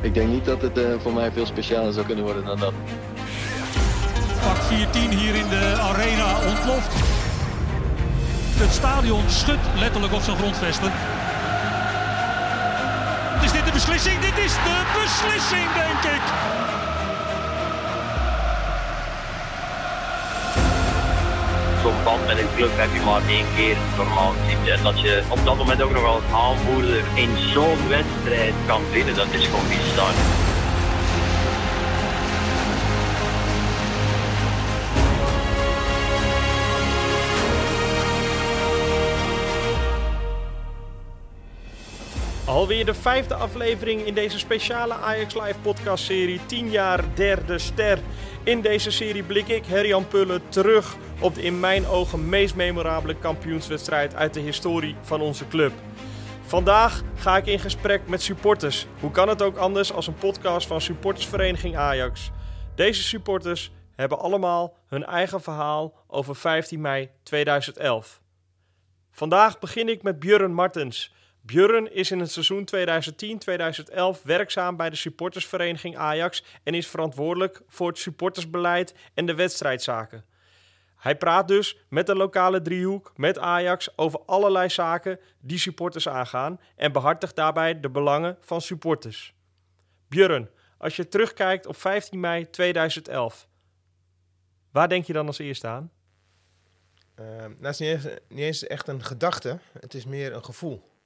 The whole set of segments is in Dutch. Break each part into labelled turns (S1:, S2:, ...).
S1: ik denk niet dat het voor mij veel specialer zou kunnen worden dan dat.
S2: Pak 14 hier in de arena ontploft. Het stadion schudt letterlijk op zijn grondvesten. Is dit de beslissing? Dit is de beslissing, denk ik.
S3: Zo'n band met een club heb je maar één keer normaal gezien. En dat je op dat moment ook nog als aanvoerder in zo'n wedstrijd kan winnen, dat is gewoon bizar.
S4: Alweer de vijfde aflevering in deze speciale Ajax Live podcast serie 10 jaar derde ster. In deze serie blik ik, Herjan Pullen, terug op de in mijn ogen meest memorabele kampioenswedstrijd uit de historie van onze club. Vandaag ga ik in gesprek met supporters. Hoe kan het ook anders als een podcast van supportersvereniging Ajax? Deze supporters hebben allemaal hun eigen verhaal over 15 mei 2011. Vandaag begin ik met Björn Martens. Björn is in het seizoen 2010-2011 werkzaam bij de supportersvereniging Ajax en is verantwoordelijk voor het supportersbeleid en de wedstrijdzaken. Hij praat dus met de lokale driehoek, met Ajax, over allerlei zaken die supporters aangaan en behartigt daarbij de belangen van supporters. Björn, als je terugkijkt op 15 mei 2011, waar denk je dan als eerste aan?
S5: Uh, nou, het is niet niet eens echt een gedachte, het is meer een gevoel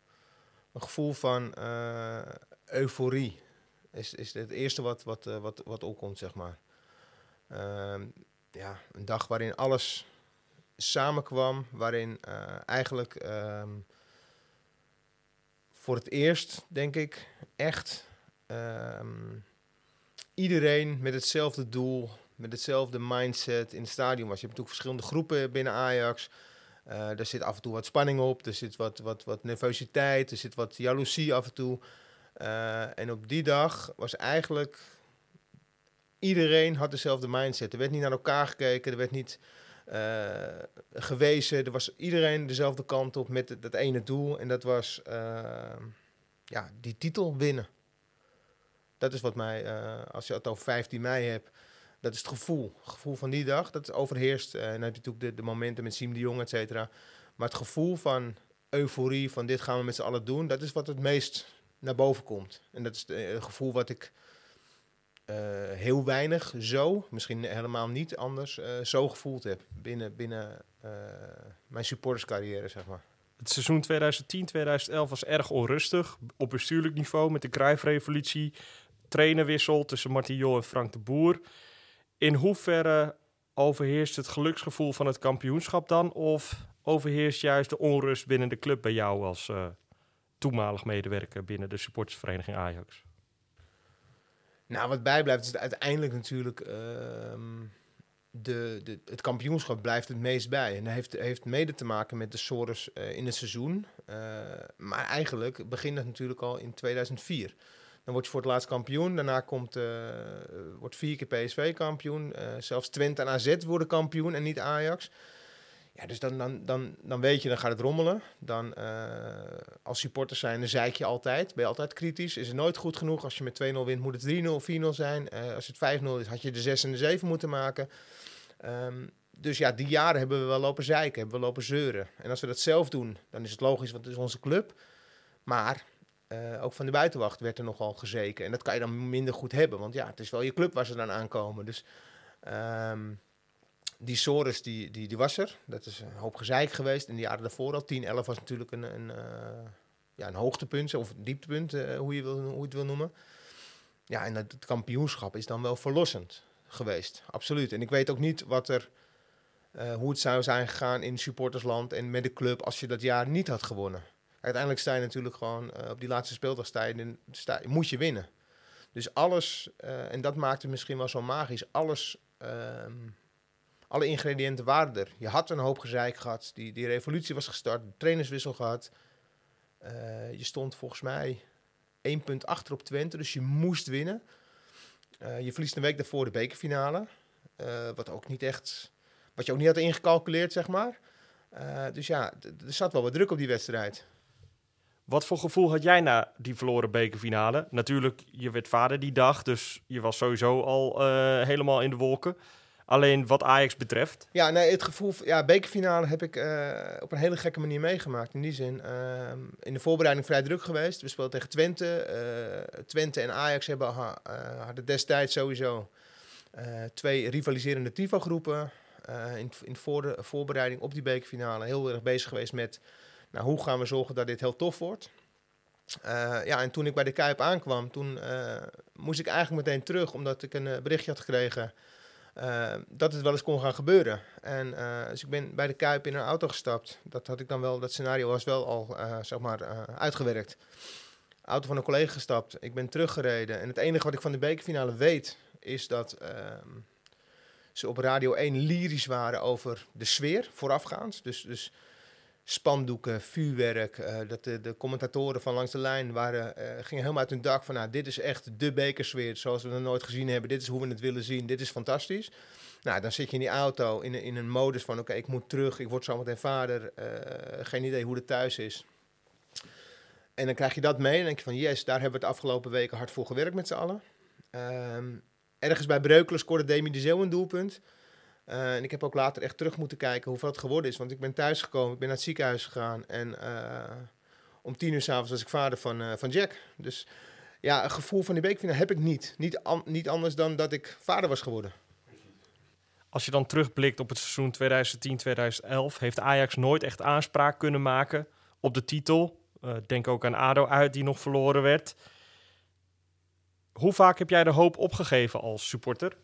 S5: een gevoel van uh, euforie. Is, is het eerste wat, wat, uh, wat, wat opkomt, zeg maar. Uh, ja, een dag waarin alles samenkwam, waarin uh, eigenlijk ehm, voor het eerst, denk ik, echt ehm, iedereen met hetzelfde doel, met hetzelfde mindset in het stadion was. Je hebt natuurlijk verschillende groepen binnen Ajax. Uh, er zit af en toe wat spanning op, er zit wat, wat, wat nervositeit, er zit wat jaloezie af en toe. Uh, en op die dag was eigenlijk iedereen had dezelfde mindset. Er werd niet naar elkaar gekeken, er werd niet uh, gewezen. Er was iedereen dezelfde kant op met dat ene doel. En dat was ja, die titel winnen. Dat is wat mij, als je het over 15 mei hebt, dat is het gevoel. Het gevoel van die dag, dat overheerst. Uh, en dan heb je natuurlijk de, momenten met Siem de Jong, et cetera. Maar het gevoel van euforie, van dit gaan we met z'n allen doen, dat is wat het meest naar boven komt. En dat is het gevoel wat ik uh, heel weinig zo, misschien helemaal niet anders, zo gevoeld heb binnen, binnen mijn supporterscarrière, zeg maar.
S4: Het seizoen 2010-2011 was erg onrustig op bestuurlijk niveau met de Cruijff-revolutie, trainerwissel tussen Martin Jol en Frank de Boer. In hoeverre overheerst het geluksgevoel van het kampioenschap dan? Of overheerst juist de onrust binnen de club bij jou als uh, toenmalig medewerker binnen de supportersvereniging Ajax?
S5: Nou, wat bijblijft is uiteindelijk natuurlijk uh, de, de, het kampioenschap blijft het meest bij. En dat heeft, heeft mede te maken met de sores uh, in het seizoen. Uh, maar eigenlijk begint het natuurlijk al in 2004. Dan word je voor het laatst kampioen. Daarna komt, uh, wordt vier keer PSV kampioen. Uh, zelfs Twente en AZ worden kampioen en niet Ajax. Ja, dus dan, dan, dan, dan weet je, dan gaat het rommelen. Dan uh, als supporters zijn, dan zeik je altijd. Ben je altijd kritisch. Is het nooit goed genoeg. Als je met 2-0 wint, moet het 3-0, 4-0 zijn. als het 5-0 is, had je de 6 en de 7 moeten maken. Um, dus ja, die jaren hebben we wel lopen zeiken, hebben we lopen zeuren. En als we dat zelf doen, dan is het logisch, want het is onze club. Maar uh, ook van de buitenwacht werd er nogal gezeken. En dat kan je dan minder goed hebben, want ja, het is wel je club waar ze dan aankomen. Dus um, die Sores, die, die, die was er. Dat is een hoop gezeik geweest. In de jaren daarvoor al, 10, 11 was natuurlijk een, een, uh, ja, een hoogtepunt, of een dieptepunt, uh, hoe, je wil, hoe je het wil noemen. Ja, en het, het kampioenschap is dan wel verlossend geweest, absoluut. En ik weet ook niet wat er... Hoe het zou zijn gegaan in supportersland en met de club als je dat jaar niet had gewonnen uiteindelijk sta je natuurlijk gewoon uh, op die laatste speeldag sta je, moet je winnen. Dus alles, uh, en dat maakt het misschien wel zo magisch, alles, uh, alle ingrediënten waren er. Je had een hoop gezeik gehad, die, die revolutie was gestart, de trainerswissel gehad. Uh, je stond volgens mij één punt achter op Twente, dus je moest winnen. je verliest een week daarvoor de bekerfinale, wat ook niet echt, wat je ook niet had ingecalculeerd, zeg maar. dus ja, er zat wel wat druk op die wedstrijd.
S4: Wat voor gevoel had jij na die verloren bekerfinale? Natuurlijk, je werd vader die dag, dus je was sowieso al eh, helemaal in de wolken. Alleen wat Ajax betreft.
S5: Ja, nee, het gevoel... Ja, bekerfinale heb ik eh, op een hele gekke manier meegemaakt. In die zin, ehm, in de voorbereiding vrij druk geweest. We speelden tegen Twente. eh, Twente en Ajax hebben, ha- hadden destijds sowieso twee rivaliserende TIFO-groepen. Eh, in, in de voorbereiding op die bekerfinale heel erg bezig geweest met... Nou, hoe gaan we zorgen dat dit heel tof wordt? Eh, ja, en toen ik bij de Kuip aankwam, toen eh, moest ik eigenlijk meteen terug, omdat ik een eh, berichtje had gekregen dat het wel eens kon gaan gebeuren. En dus ik ben bij de Kuip in een auto gestapt. Dat had ik dan wel, dat scenario was wel al, zeg maar, uitgewerkt. Auto van een collega gestapt. Ik ben teruggereden. En het enige wat ik van de bekerfinale weet, is dat ehm, ze op Radio 1 lyrisch waren over de sfeer voorafgaand. Dus, dus spandoeken, vuurwerk. eh, dat de, commentatoren van langs de lijn waren, eh, gingen helemaal uit hun dak van... Nou, dit is echt de bekersfeer zoals we het nooit gezien hebben. Dit is hoe we het willen zien. Dit is fantastisch. Nou, dan zit je in die auto in, in een modus van... Oké, ik moet terug. Ik word zometeen vader. eh, geen idee hoe het thuis is. En dan krijg je dat mee. En denk je van yes, daar hebben we het afgelopen weken hard voor gewerkt met z'n allen. Ehm, ergens bij Breukelen scoorde Demi de een doelpunt. Eh, en ik heb ook later echt terug moeten kijken hoeveel het geworden is. Want ik ben thuis gekomen, ik ben naar het ziekenhuis gegaan. En eh, om tien uur s'avonds was ik vader van, eh, van Jack. Dus ja, een gevoel van die beekfinale heb ik niet. Niet, niet anders dan dat ik vader was geworden.
S4: Als je dan terugblikt op het seizoen 2010-2011, heeft Ajax nooit echt aanspraak kunnen maken op de titel. Denk ook aan ADO uit, die nog verloren werd. Hoe vaak heb jij de hoop opgegeven als supporter?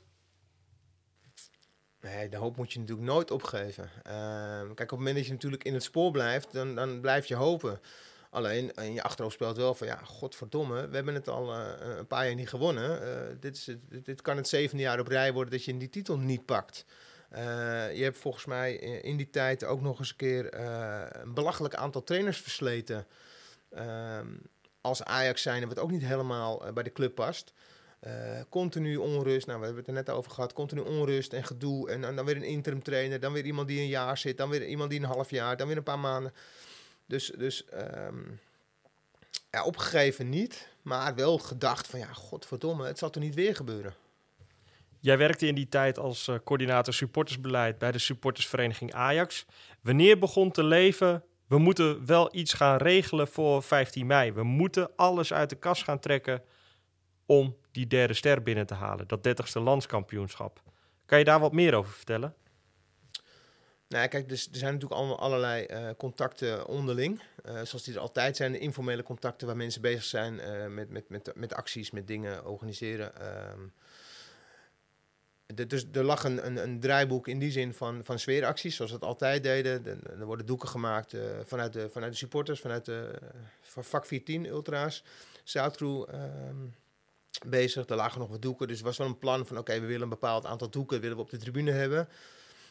S5: Nee, de hoop moet je natuurlijk nooit opgeven. Ehm, kijk, op het moment dat je natuurlijk in het spoor blijft, dan, dan blijf je hopen. Alleen, in je achterhoofd speelt wel van, ja, godverdomme, we hebben het al eh, een paar jaar niet gewonnen. Eh, dit, is dit, dit kan het zevende jaar op rij worden dat je die titel niet pakt. Eh, je hebt volgens mij in die tijd ook nog eens een keer een belachelijk aantal trainers versleten. Ehm, als Ajax zijn, wat ook niet helemaal bij de club past. Eh, continu onrust, nou we hebben het er net over gehad, continu onrust en gedoe. En, dan- weer een interim trainer, dan weer iemand die een jaar zit, dan weer iemand die een half jaar, dan weer een paar maanden. Dus, dus ehm, opgegeven niet, maar wel gedacht van ja, godverdomme, het zal toch niet weer gebeuren.
S4: Jij werkte in die tijd als eh, coördinator supportersbeleid bij de supportersvereniging Ajax. Wanneer begon te leven? We moeten wel iets gaan regelen voor 15 mei. We moeten alles uit de kast gaan trekken om die derde ster binnen te halen. Dat 30ste landskampioenschap. Kan je daar wat meer over vertellen?
S5: Nou, kijk, dus, er zijn natuurlijk allemaal allerlei eh, contacten onderling. Eh, zoals die er altijd zijn, informele contacten waar mensen bezig zijn eh, met, met, met, met acties, met dingen organiseren. Ehm, dus er lag een, een, een draaiboek in die zin van, van sfeeracties, zoals we het altijd deden. De- er worden doeken gemaakt vanuit, de, vanuit de supporters, vanuit de van vak 14 ultra's, ehm bezig. Er lagen nog wat doeken, dus er was wel een plan van oké, we willen een bepaald aantal doeken willen we op de tribune hebben.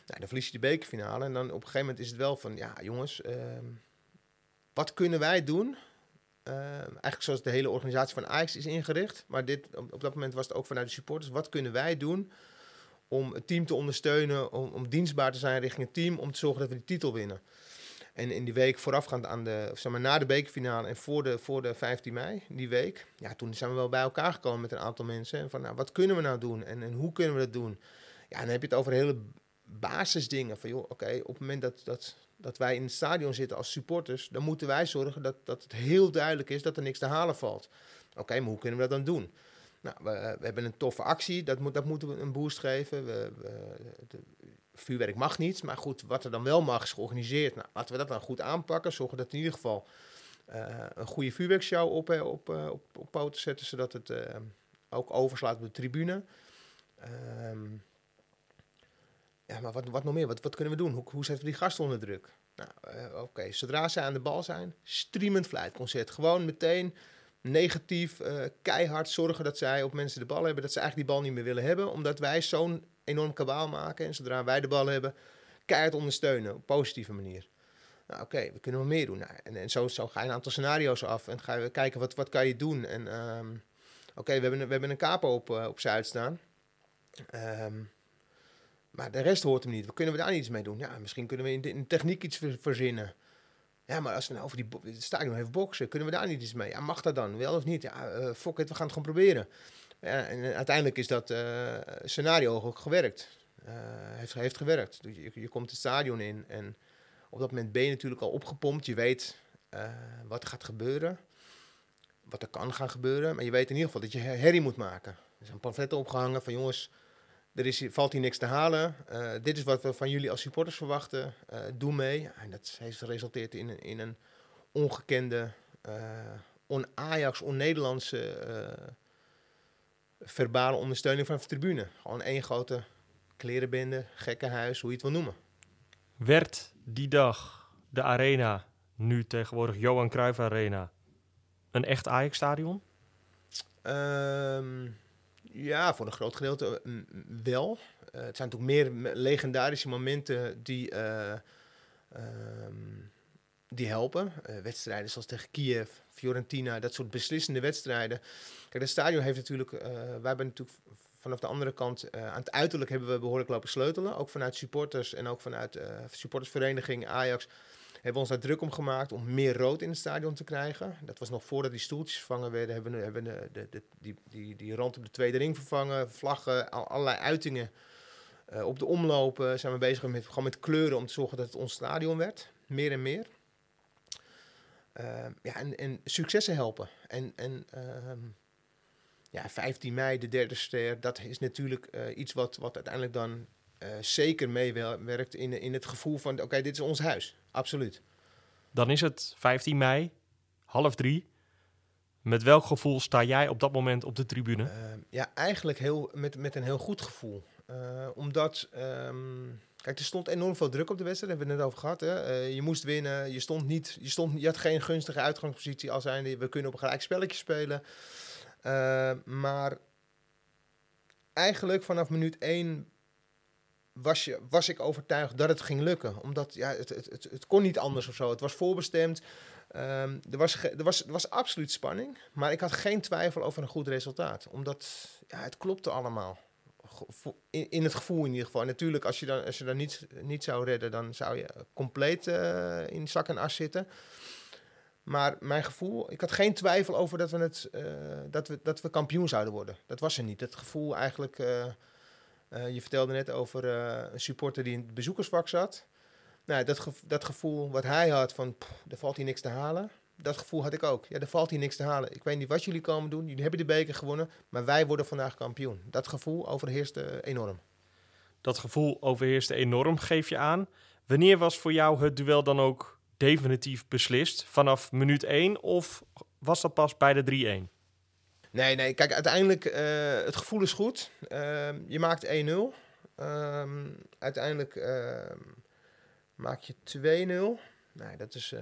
S5: Nou, dan verlies je de bekerfinale. En dan op een gegeven moment is het wel van, ja jongens, ehm, wat kunnen wij doen? Ehm, eigenlijk zoals de hele organisatie van Ajax is ingericht. Maar dit, op, dat moment was het ook vanuit de supporters. Wat kunnen wij doen om het team te ondersteunen, om, om dienstbaar te zijn richting het team, om te zorgen dat we die titel winnen? En in die week voorafgaand aan de, zeg maar na de bekerfinale en voor de, voor de 15 mei, die week, ja, toen zijn we wel bij elkaar gekomen met een aantal mensen. En van, nou, wat kunnen we nou doen en, en hoe kunnen we dat doen? Ja, dan heb je het over hele basisdingen. Van joh, oké, op het moment dat, dat, dat wij in het stadion zitten als supporters, dan moeten wij zorgen dat, dat het heel duidelijk is dat er niks te halen valt. Oké, maar hoe kunnen we dat dan doen? Nou, we, we hebben een toffe actie, dat, moet, dat moeten we een boost geven. We, vuurwerk mag niet, maar goed, wat er dan wel mag is georganiseerd. Nou, laten we dat dan goed aanpakken, zorgen dat in ieder geval eh, een goede vuurwerkshow op, eh, op, eh, op, op poten zetten, zodat het ook overslaat op de tribune. Ehm, ja, maar wat, wat nog meer? Wat, wat kunnen we doen? Hoe, hoe zetten we die gasten onder druk? Nou, oké, zodra ze aan de bal zijn, streamend fluitconcert. Gewoon meteen negatief, eh, keihard zorgen dat zij op mensen de bal hebben, dat ze eigenlijk die bal niet meer willen hebben, omdat wij zo'n enorm kabaal maken. En zodra wij de bal hebben, keihard ondersteunen op positieve manier. Nou, oké, we kunnen wel meer doen. Nou, en en zo, zo ga je een aantal scenario's af en ga je kijken wat, wat kan je doen. En ehm, oké, we, hebben we hebben een capo op, op Zuid staan. Ehm, maar de rest hoort hem niet. Kunnen we daar iets mee doen? Misschien kunnen we in in techniek iets ver- verzinnen. Ja, maar als we nou over die stadion heeft boksen, kunnen we daar niet iets mee? Ja, mag dat dan? Wel of niet? Ja, eh fuck it, we gaan het gewoon proberen. Ja, en eh, uiteindelijk is dat eh, scenario ook gewerkt. Heeft, heeft gewerkt. Dus Je, je komt het stadion in en op dat moment ben je natuurlijk al opgepompt. Je weet wat er gaat gebeuren, wat er kan gaan gebeuren. Maar je weet in ieder geval dat je her- herrie moet maken. Er zijn pamfletten opgehangen van jongens, er is, valt hier niks te halen. Eh, dit is wat we van jullie als supporters verwachten. Eh, doe mee. En dat heeft geresulteerd in, een- in een ongekende, eh, on-Ajax, on-Nederlandse verbale ondersteuning van de tribune. Gewoon één grote klerenbende, gekkenhuis, hoe je het wil noemen.
S4: Werd die dag de arena, nu tegenwoordig Johan Cruijff Arena, een echt Ajax-stadion?
S5: Ehm, ja, voor een groot gedeelte eh, wel. Eh, het zijn natuurlijk meer me- legendarische momenten die, eh, ehm, die helpen. Wedstrijden zoals tegen Kiev, Fiorentina, dat soort beslissende wedstrijden. Kijk, het stadion heeft natuurlijk... wij hebben natuurlijk vanaf de andere kant... aan het uiterlijk hebben we behoorlijk lopen sleutelen. Ook vanuit supporters en ook vanuit supportersvereniging Ajax... hebben we ons daar druk om gemaakt om meer rood in het stadion te krijgen. Dat was nog voordat die stoeltjes vervangen werden. Hebben we, hebben de, die, die, die rand op de tweede ring vervangen. Vlaggen, al, allerlei uitingen. Eh, op de omlopen zijn we bezig met, gewoon met kleuren om te zorgen dat het ons stadion werd. Meer en meer. Ehm, ja, en, en successen helpen. En, en ehm, ja, 15 mei, de derde ster, dat is natuurlijk eh, iets wat, wat uiteindelijk dan eh, zeker meewerkt in, in het gevoel van... oké, dit is ons huis. Absoluut.
S4: Dan is het 15 mei, half drie. Met welk gevoel sta jij op dat moment op de tribune?
S5: Ehm, ja, eigenlijk heel, met, met een heel goed gevoel. Eh, omdat, ehm, kijk, er stond enorm veel druk op de wedstrijd, daar hebben we het net over gehad. Hè? Eh, je moest winnen, je, stond niet, je, stond, je had geen gunstige uitgangspositie als zijnde, we kunnen op een gelijk spelletje spelen. Eh, maar eigenlijk vanaf minuut 1 was, je, was ik overtuigd dat het ging lukken. Omdat ja, het, het, het, kon niet anders of zo. Het was voorbestemd. Ehm, er, was er, was, er was absoluut spanning. Maar ik had geen twijfel over een goed resultaat. Omdat ja, het klopte allemaal. In, het gevoel in ieder geval. Natuurlijk, als je dan, als je dan niet, niet zou redden, dan zou je compleet eh, in zak en as zitten. Maar mijn gevoel, ik had geen twijfel over dat we, het, eh, dat we, dat we kampioen zouden worden. Dat was er niet. Het gevoel eigenlijk, eh, eh, je vertelde net over eh, een supporter die in het bezoekersvak zat. Nou, dat, dat gevoel wat hij had van, er valt hier niks te halen. Dat gevoel had ik ook. Ja, er valt hier niks te halen. Ik weet niet wat jullie komen doen. Jullie hebben de beker gewonnen, maar wij worden vandaag kampioen. Dat gevoel overheerste enorm.
S4: Dat gevoel overheerste enorm, geef je aan. Wanneer was voor jou het duel dan ook definitief beslist? Vanaf minuut 1 of was dat pas bij de 3-1?
S5: Nee, nee, kijk, uiteindelijk, eh het gevoel is goed. Ehm, je maakt 1-0. Ehm, uiteindelijk ehm, maak je 2-0. Nee, dat is, eh,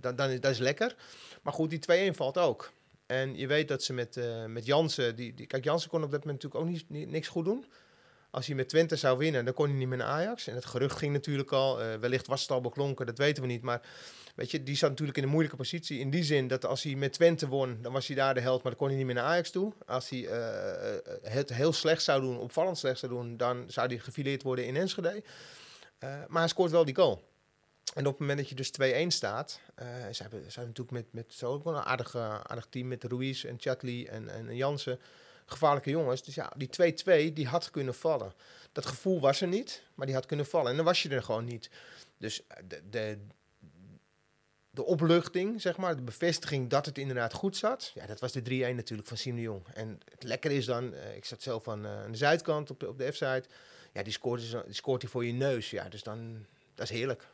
S5: dan, dan is, dat is lekker. Maar goed, die 2-1 valt ook. En je weet dat ze met, eh, met Jansen... Die, die, kijk, Jansen kon op dat moment natuurlijk ook niet- niks goed doen. Als hij met Twente zou winnen, dan kon hij niet meer naar Ajax. En het gerucht ging natuurlijk al. eh, wellicht was het al beklonken, dat weten we niet. Maar weet je, die zat natuurlijk in een moeilijke positie. In die zin dat als hij met Twente won, dan was hij daar de held. Maar dan kon hij niet meer naar Ajax toe. Als hij eh, eh, het heel slecht zou doen, opvallend slecht zou doen... dan zou hij gefileerd worden in Enschede. Maar hij scoort wel die goal. En op het moment dat je dus 2-1 staat... eh ze, hebben, ze natuurlijk met, met een aardig, aardig team... met Ruiz en Chatli en, en Jansen gevaarlijke jongens. Dus ja, die 2-2, die had kunnen vallen. Dat gevoel was er niet, maar die had kunnen vallen. En dan was je er gewoon niet. Dus eh, de, de, de opluchting, zeg maar, de bevestiging dat het inderdaad goed zat. Ja, dat was de 3-1 natuurlijk van Siem de Jong. En het lekker is dan, eh, ik zat zelf aan, eh, aan de zuidkant op de, op de F-side. Ja, die scoort, dus, scoort hij voor je neus. Ja, dus dan, dat is heerlijk.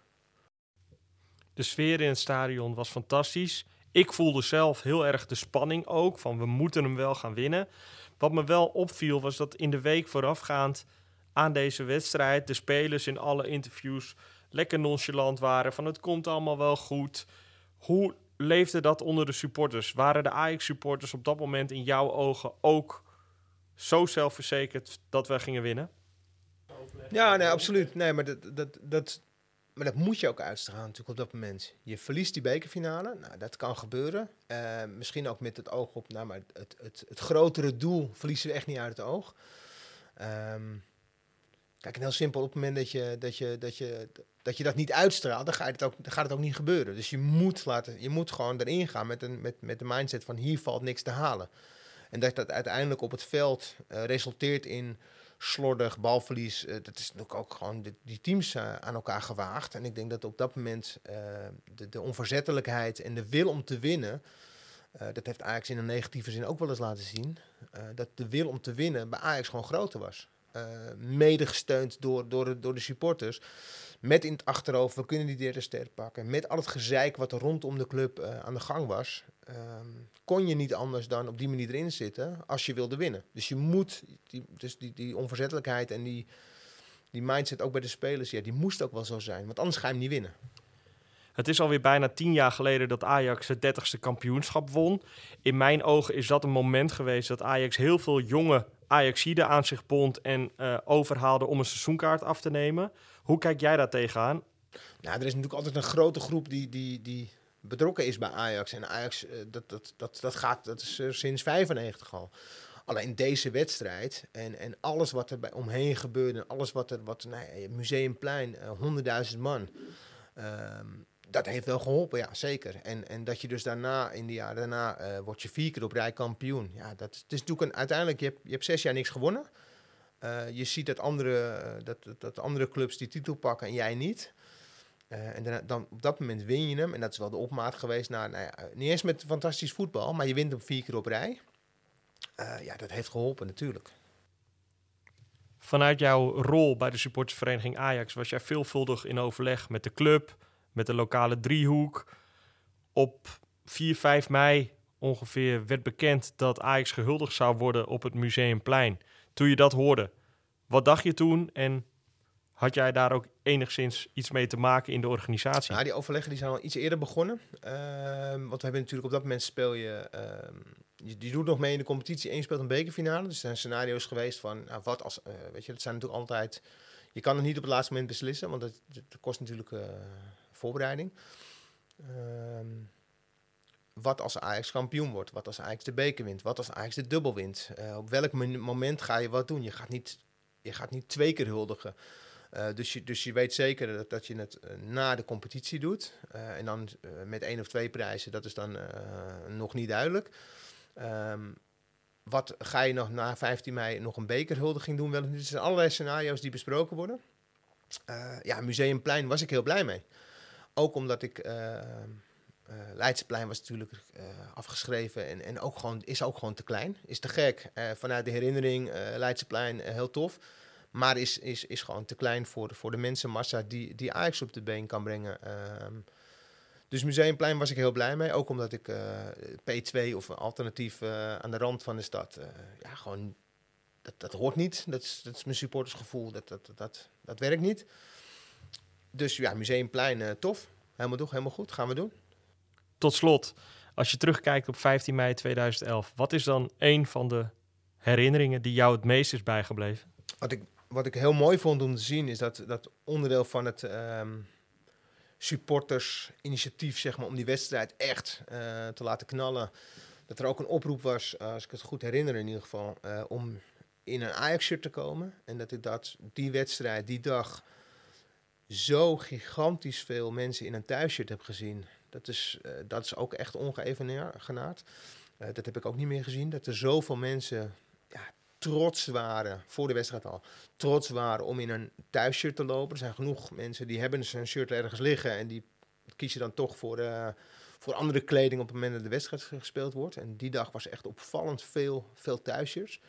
S4: De sfeer in het stadion was fantastisch. Ik voelde zelf heel erg de spanning ook, van we moeten hem wel gaan winnen. Wat me wel opviel was dat in de week voorafgaand aan deze wedstrijd... de spelers in alle interviews lekker nonchalant waren van het komt allemaal wel goed. Hoe leefde dat onder de supporters? Waren de Ajax-supporters op dat moment in jouw ogen ook zo zelfverzekerd dat we gingen winnen?
S5: Ja, nee, absoluut. Nee, maar dat, dat, dat, maar dat moet je ook uitstralen natuurlijk op dat moment. Je verliest die bekerfinale. Nou, dat kan gebeuren. Eh, misschien ook met het oog op... Nou, maar het, het, het grotere doel verliezen we echt niet uit het oog. Ehm, kijk, en heel simpel. Op het moment dat je, dat je, dat je dat je dat niet uitstraalt, dan, het ook, dan gaat het ook niet gebeuren. Dus je moet, laten, je moet gewoon erin gaan met, een, met, met de mindset van hier valt niks te halen. En dat dat uiteindelijk op het veld uh, resulteert in slordig, balverlies. Uh, dat is natuurlijk ook gewoon die teams uh, aan elkaar gewaagd. En ik denk dat op dat moment de, de, onverzettelijkheid en de wil om te winnen... dat heeft Ajax in een negatieve zin ook wel eens laten zien. dat de wil om te winnen bij Ajax gewoon groter was. mede gesteund door, door, door de supporters. Met in het achterhoofd, we kunnen die derde ster pakken. Met al het gezeik wat er rondom de club uh, aan de gang was. Um, kon je niet anders dan op die manier erin zitten als je wilde winnen. Dus je moet, die, dus die, die onverzettelijkheid en die, die mindset ook bij de spelers, ja, die moest ook wel zo zijn. Want anders ga je hem niet winnen.
S4: Het is alweer bijna tien jaar geleden dat Ajax het 30ste kampioenschap won. In mijn ogen is dat een moment geweest dat Ajax heel veel jonge Ajaxiden aan zich bond en uh, overhaalde om een seizoenkaart af te nemen. Hoe kijk jij daar tegenaan?
S5: Nou, er is natuurlijk altijd een grote groep die, die, die betrokken is bij Ajax. En Ajax, uh, dat, dat, dat, dat, gaat, dat is uh, sinds 95 al. Alleen deze wedstrijd en, en alles wat er bij omheen gebeurde, alles wat er, wat, nee, Museumplein, honderdduizend uh, man. Ehm, dat heeft wel geholpen, ja, zeker. En, en dat je dus daarna, in de jaren daarna, uh, word je vier keer op rij kampioen. Ja, dat is natuurlijk een, uiteindelijk, je hebt, je hebt zes jaar niks gewonnen. Uh, je ziet dat andere, uh, dat, dat andere clubs die titel pakken en jij niet. en dan, dan, op dat moment win je hem. En dat is wel de opmaat geweest naar, nou ja, niet eens met fantastisch voetbal, maar je wint hem vier keer op rij. ja, dat heeft geholpen natuurlijk.
S4: Vanuit jouw rol bij de supportersvereniging Ajax was jij veelvuldig in overleg met de club, met de lokale driehoek. Op 4, 5 mei ongeveer werd bekend dat Ajax gehuldigd zou worden op het Museumplein. Toen je dat hoorde, wat dacht je toen en had jij daar ook enigszins iets mee te maken in de organisatie?
S5: Nou, die overleggen die zijn al iets eerder begonnen. Uh, want we hebben natuurlijk op dat moment speel je, uh, je, doet nog mee in de competitie en speelt een bekerfinale. Dus er zijn scenario's geweest van, nou, wat als, uh, weet je, dat zijn natuurlijk altijd... Je kan het niet op het laatste moment beslissen, want dat, kost natuurlijk eh, voorbereiding. Um, wat als Ajax kampioen wordt? Wat als Ajax de beker wint? Wat als Ajax de dubbel wint? Uh, op welk moment ga je wat doen? Je gaat niet, je gaat niet twee keer huldigen. Uh, dus, je, dus je weet zeker dat, dat je het uh, na de competitie doet. en dan met één of twee prijzen, dat is dan nog niet duidelijk. Um, wat ga je nog na 15 mei nog een bekerhuldiging doen? Wel, er zijn allerlei scenario's die besproken worden. ja, Museumplein was ik heel blij mee. Ook omdat ik. Uh, Leidseplein was natuurlijk uh, afgeschreven en, en ook gewoon, is ook gewoon te klein. Is te gek. Uh, vanuit de herinnering, Leidseplein, heel tof. Maar is, is, is gewoon te klein voor, voor de mensenmassa die, die Ajax op de been kan brengen. Uh, dus Museumplein was ik heel blij mee. Ook omdat ik P2 of een alternatief aan de rand van de stad... ja, gewoon, dat, dat hoort niet. Dat is, dat is mijn supportersgevoel. Dat, dat, dat, dat werkt niet. Dus ja, Museumplein, tof. Helemaal, toch, helemaal goed. Gaan we doen.
S4: Tot slot, als je terugkijkt op 15 mei 2011, wat is dan een van de herinneringen die jou het meest is bijgebleven?
S5: Wat ik, wat ik heel mooi vond om te zien, is dat, dat onderdeel van het um, supportersinitiatief, zeg maar, om die wedstrijd echt uh, te laten knallen. Dat er ook een oproep was, uh, als ik het goed herinner in ieder geval, uh, om in een Ajax-shirt te komen. En dat ik dat, die wedstrijd, die dag zo gigantisch veel mensen in een thuisshirt heb gezien. Dat is, uh, dat is ook echt ongeëvenaard. Uh, dat heb ik ook niet meer gezien. Dat er zoveel mensen ja, trots waren, voor de wedstrijd al, trots waren om in een thuisshirt te lopen. Er zijn genoeg mensen die hebben zijn shirt ergens liggen en die kiezen dan toch voor, uh, voor andere kleding op het moment dat de wedstrijd gespeeld wordt. En die dag was echt opvallend veel, veel thuisshirts.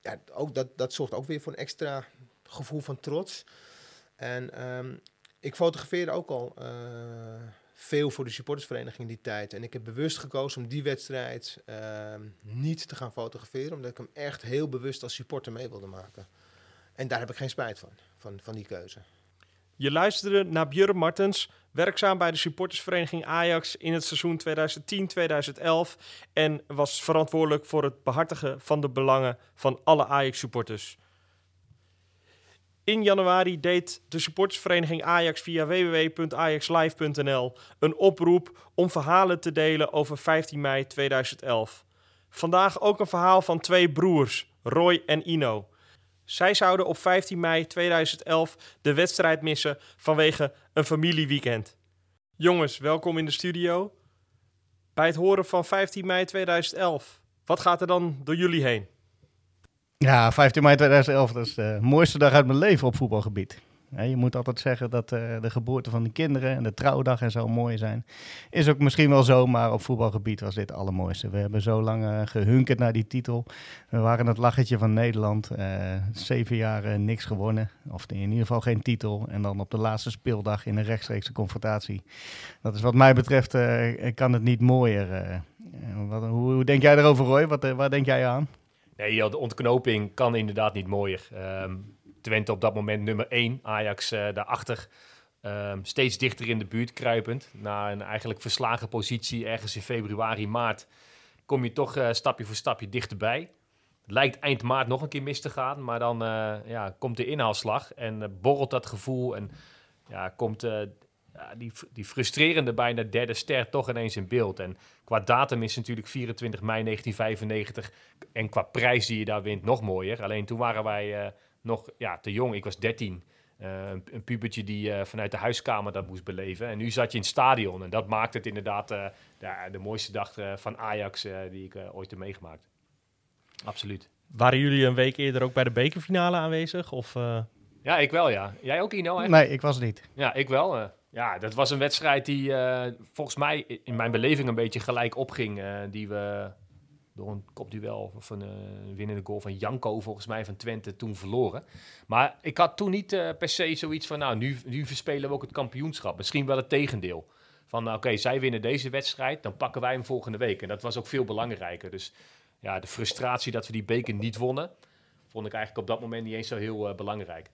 S5: ja, ook dat, dat zorgt ook weer voor een extra gevoel van trots. En um, ik fotografeerde ook al uh, veel voor de supportersvereniging in die tijd. En ik heb bewust gekozen om die wedstrijd uh, niet te gaan fotograferen, omdat ik hem echt heel bewust als supporter mee wilde maken. En daar heb ik geen spijt van, van, van die keuze.
S4: Je luisterde naar Björn Martens, werkzaam bij de supportersvereniging Ajax in het seizoen 2010-2011 en was verantwoordelijk voor het behartigen van de belangen van alle Ajax-supporters. In januari deed de supportersvereniging Ajax via www.ajaxlive.nl een oproep om verhalen te delen over 15 mei 2011. Vandaag ook een verhaal van twee broers, Roy en Ino. Zij zouden op 15 mei 2011 de wedstrijd missen vanwege een familieweekend. Jongens, welkom in de studio. Bij het horen van 15 mei 2011, wat gaat er dan door jullie heen?
S6: Ja, 15 mei 2011, dat is de mooiste dag uit mijn leven op voetbalgebied. je moet altijd zeggen dat uh, de geboorte van de kinderen en de trouwdag en zo mooi zijn. Is ook misschien wel zo, maar op voetbalgebied was dit het allermooiste. We hebben zo lang uh, gehunkerd naar die titel. We waren het lachertje van Nederland. Uh, zeven jaar niks gewonnen, of in ieder geval geen titel. En dan op de laatste speeldag in een rechtstreekse confrontatie. Dat is wat mij betreft, kan het niet mooier. Wat, hoe, hoe, denk jij erover, Roy? Wat, waar denk jij aan?
S7: Nee, de ontknoping kan inderdaad niet mooier. Um, Twente op dat moment nummer 1, Ajax uh, daarachter. Um, steeds dichter in de buurt kruipend. Na een eigenlijk verslagen positie ergens in februari, maart... kom je toch uh, stapje voor stapje dichterbij. Lijkt eind maart nog een keer mis te gaan, maar dan uh, ja, komt de inhaalslag en borrelt dat gevoel en ja, komt ja, die, die frustrerende bijna derde ster toch ineens in beeld. En qua datum is natuurlijk 24 mei 1995 en qua prijs die je daar wint nog mooier. Alleen toen waren wij uh, nog ja, te jong. Ik was 13. Uh, een, een pubertje die uh, vanuit de huiskamer dat moest beleven. En nu zat je in het stadion. En dat maakt het inderdaad de, de, mooiste dag van Ajax die ik ooit heb meegemaakt. Absoluut.
S4: Waren jullie een week eerder ook bij de bekerfinale aanwezig? Of,
S7: Ja, ik wel ja. Jij ook Ino?
S6: Eigenlijk? Nee, ik was niet.
S7: Ja, ik wel. Ja, dat was een wedstrijd die uh, volgens mij in mijn beleving een beetje gelijk opging. Uh, die we door een kopduel of een uh, winnende goal van Janko volgens mij van Twente toen verloren. Maar ik had toen niet per se zoiets van, nou, nu, nu verspelen we ook het kampioenschap. Misschien wel het tegendeel. Van, nou, oké, zij winnen deze wedstrijd, dan pakken wij hem volgende week. En dat was ook veel belangrijker. Dus ja, de frustratie dat we die beker niet wonnen, vond ik eigenlijk op dat moment niet eens zo heel belangrijk.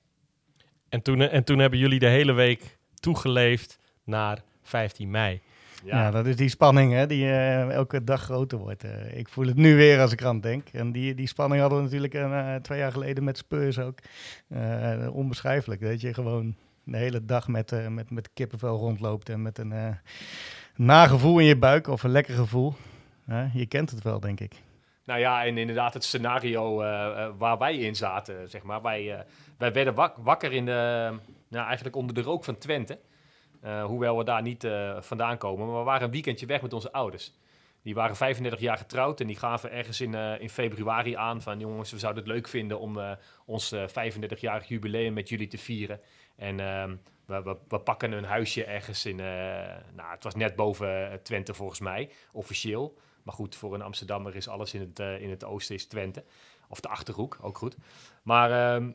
S4: En toen, en toen hebben jullie de hele week toegeleefd naar 15 mei.
S6: Ja, dat is die spanning hè, die uh, elke dag groter wordt. Uh, ik voel het nu weer als ik aan denk. En die, die spanning hadden we natuurlijk uh, twee jaar geleden met Spurs ook. onbeschrijfelijk, dat je gewoon de hele dag met, met, met kippenvel rondloopt en met een nagevoel in je buik of een lekker gevoel. je kent het wel, denk ik.
S7: Nou ja, en inderdaad het scenario waar wij in zaten, zeg maar. Wij, wij werden wakker in de nou, eigenlijk onder de rook van Twente. Uh, hoewel we daar niet uh, vandaan komen. Maar we waren een weekendje weg met onze ouders. Die waren 35 jaar getrouwd en die gaven ergens in, uh, in februari aan van... jongens, we zouden het leuk vinden om ons 35-jarig jubileum met jullie te vieren. En ehm, we, we, we, pakken een huisje ergens in... nou, het was net boven Twente volgens mij, officieel. Maar goed, voor een Amsterdammer is alles in het, in het oosten is Twente. Of de Achterhoek, ook goed. Maar... Ehm,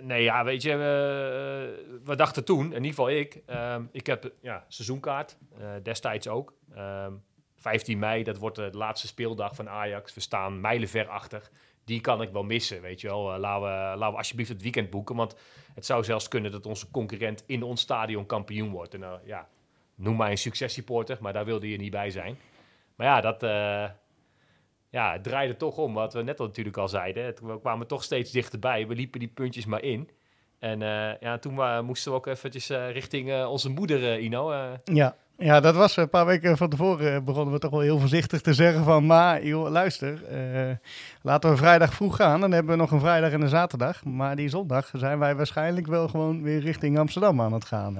S7: Nee, ja, weet je, we, we dachten toen, in ieder geval ik, ehm, ik heb ja, seizoenkaart, uh, destijds ook. Um, ehm, 15 mei, dat wordt de laatste speeldag van Ajax. We staan mijlenver achter. Die kan ik wel missen, weet je wel. Uh, laten, we, laten we alsjeblieft het weekend boeken, want het zou zelfs kunnen dat onze concurrent in ons stadion kampioen wordt. En ja, noem mij een successupporter, maar daar wilde je niet bij zijn. Maar ja, dat, ja, het draaide toch om, wat we net al natuurlijk al zeiden. We kwamen toch steeds dichterbij. We liepen die puntjes maar in. En uh, ja, toen moesten we ook eventjes uh, richting onze moeder, Ino.
S6: ja, ja, dat was een paar weken van tevoren. begonnen we toch wel heel voorzichtig te zeggen van... maar joh, luister, laten we vrijdag vroeg gaan. Dan hebben we nog een vrijdag en een zaterdag. Maar die zondag zijn wij waarschijnlijk wel gewoon weer richting Amsterdam aan het gaan.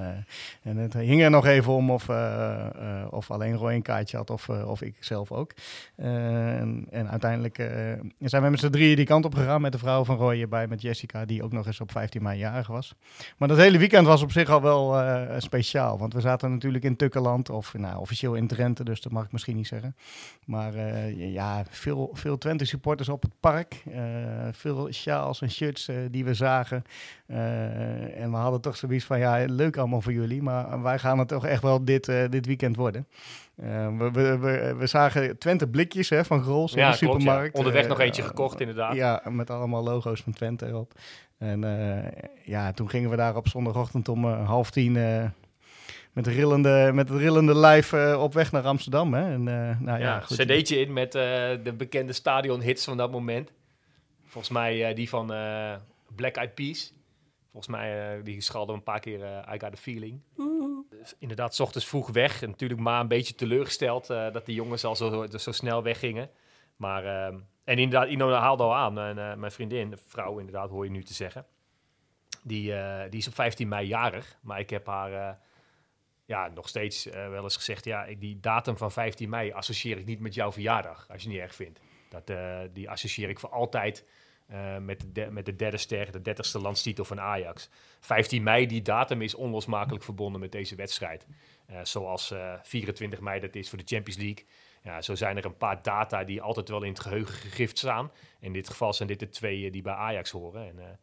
S6: en het hing er nog even om of, of alleen Roy een kaartje had of, of ik zelf ook. En, en, uiteindelijk zijn we met z'n drieën die kant op gegaan... met de vrouw van Roy erbij, met Jessica... die ook nog eens op 15 mei jarig was. Maar dat hele weekend was op zich al wel speciaal. Want we zaten natuurlijk in Tukkeland of nou, officieel in Drenthe, dus dat mag ik misschien niet zeggen. Maar uh, ja, veel, veel Twente supporters op het park. Uh, veel sjaals en shirts uh, die we zagen. en we hadden toch zoiets van, ja, leuk allemaal voor jullie. Maar wij gaan het toch echt wel dit, dit weekend worden. We, we, we, we, zagen Twente blikjes hè, van Grols ja, in de supermarkt.
S7: Ja. Onderweg nog eentje gekocht inderdaad.
S6: Ja, met allemaal logo's van Twente erop. En ja, toen gingen we daar op zondagochtend om half tien met, rillende, met het rillende lijf uh, op weg naar Amsterdam. Hè? En, uh, nou, ja,
S7: ja cd'tje in met uh, de bekende stadionhits van dat moment. Volgens mij die van Black Eyed Peas. Volgens mij, die schalde een paar keer I Got A Feeling. Dus inderdaad, s ochtends vroeg weg. En natuurlijk maar een beetje teleurgesteld dat die jongens al zo, zo snel weggingen. Maar, ehm, en inderdaad, Ino haalde al aan. En, eh, mijn vriendin, vrouw inderdaad, hoor je nu te zeggen. Die, eh, die is op 15 mei jarig. Maar ik heb haar eh, ja, nog steeds eh, wel eens gezegd... Ja, die datum van 15 mei associeer ik niet met jouw verjaardag. Als je het niet erg vindt. Dat, eh, die associeer ik voor altijd eh, met, de met de derde ster, de dertigste landstitel van Ajax. 15 mei, die datum is onlosmakelijk verbonden met deze wedstrijd. Zoals eh, 24 mei dat is voor de Champions League. Ja, zo zijn er een paar data die altijd wel in het geheugen gegrift staan. In dit geval zijn dit de twee die bij Ajax horen. En,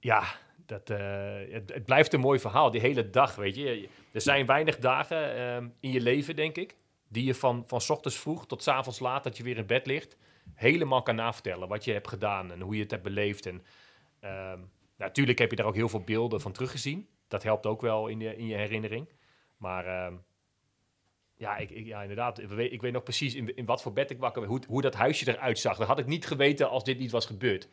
S7: ja, dat, eh, het, blijft een mooi verhaal. Die hele dag, weet je. Er zijn weinig dagen ehm, in je leven, denk ik, die je van, van ochtends vroeg tot avonds laat, dat je weer in bed ligt, helemaal kan navertellen wat je hebt gedaan en hoe je het hebt beleefd. En ehm, natuurlijk heb je daar ook heel veel beelden van teruggezien. Dat helpt ook wel in je, in je herinnering. Maar ehm, ja, ik, ik- ja, inderdaad. Ik weet, ik weet nog precies in, in wat voor bed ik wakker werd. Hoe, hoe dat huisje eruit zag. Dat had ik niet geweten als dit niet was gebeurd.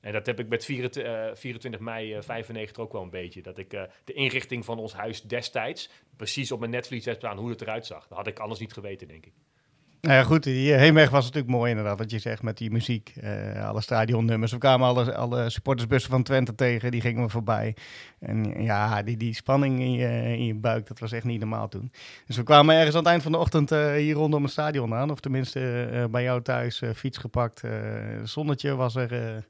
S7: En dat heb ik met 24, eh, 24 mei eh, 95 ook wel een beetje. Dat ik eh, de inrichting van ons huis destijds precies op mijn netvlies heb staan hoe het eruit zag. Dat had ik anders niet geweten, denk ik.
S6: Nou ja, goed, die eh, heenweg was natuurlijk mooi inderdaad, wat je zegt met die muziek. eh, alle stadionnummers. We kwamen alle, alle supportersbussen van Twente tegen, die gingen we voorbij. En ja, die, die spanning in je, in je buik, dat was echt niet normaal toen. Dus we kwamen ergens aan het eind van de ochtend eh, hier rondom het stadion aan. Of tenminste eh, bij jou thuis, eh, fiets gepakt. eh, zonnetje was er...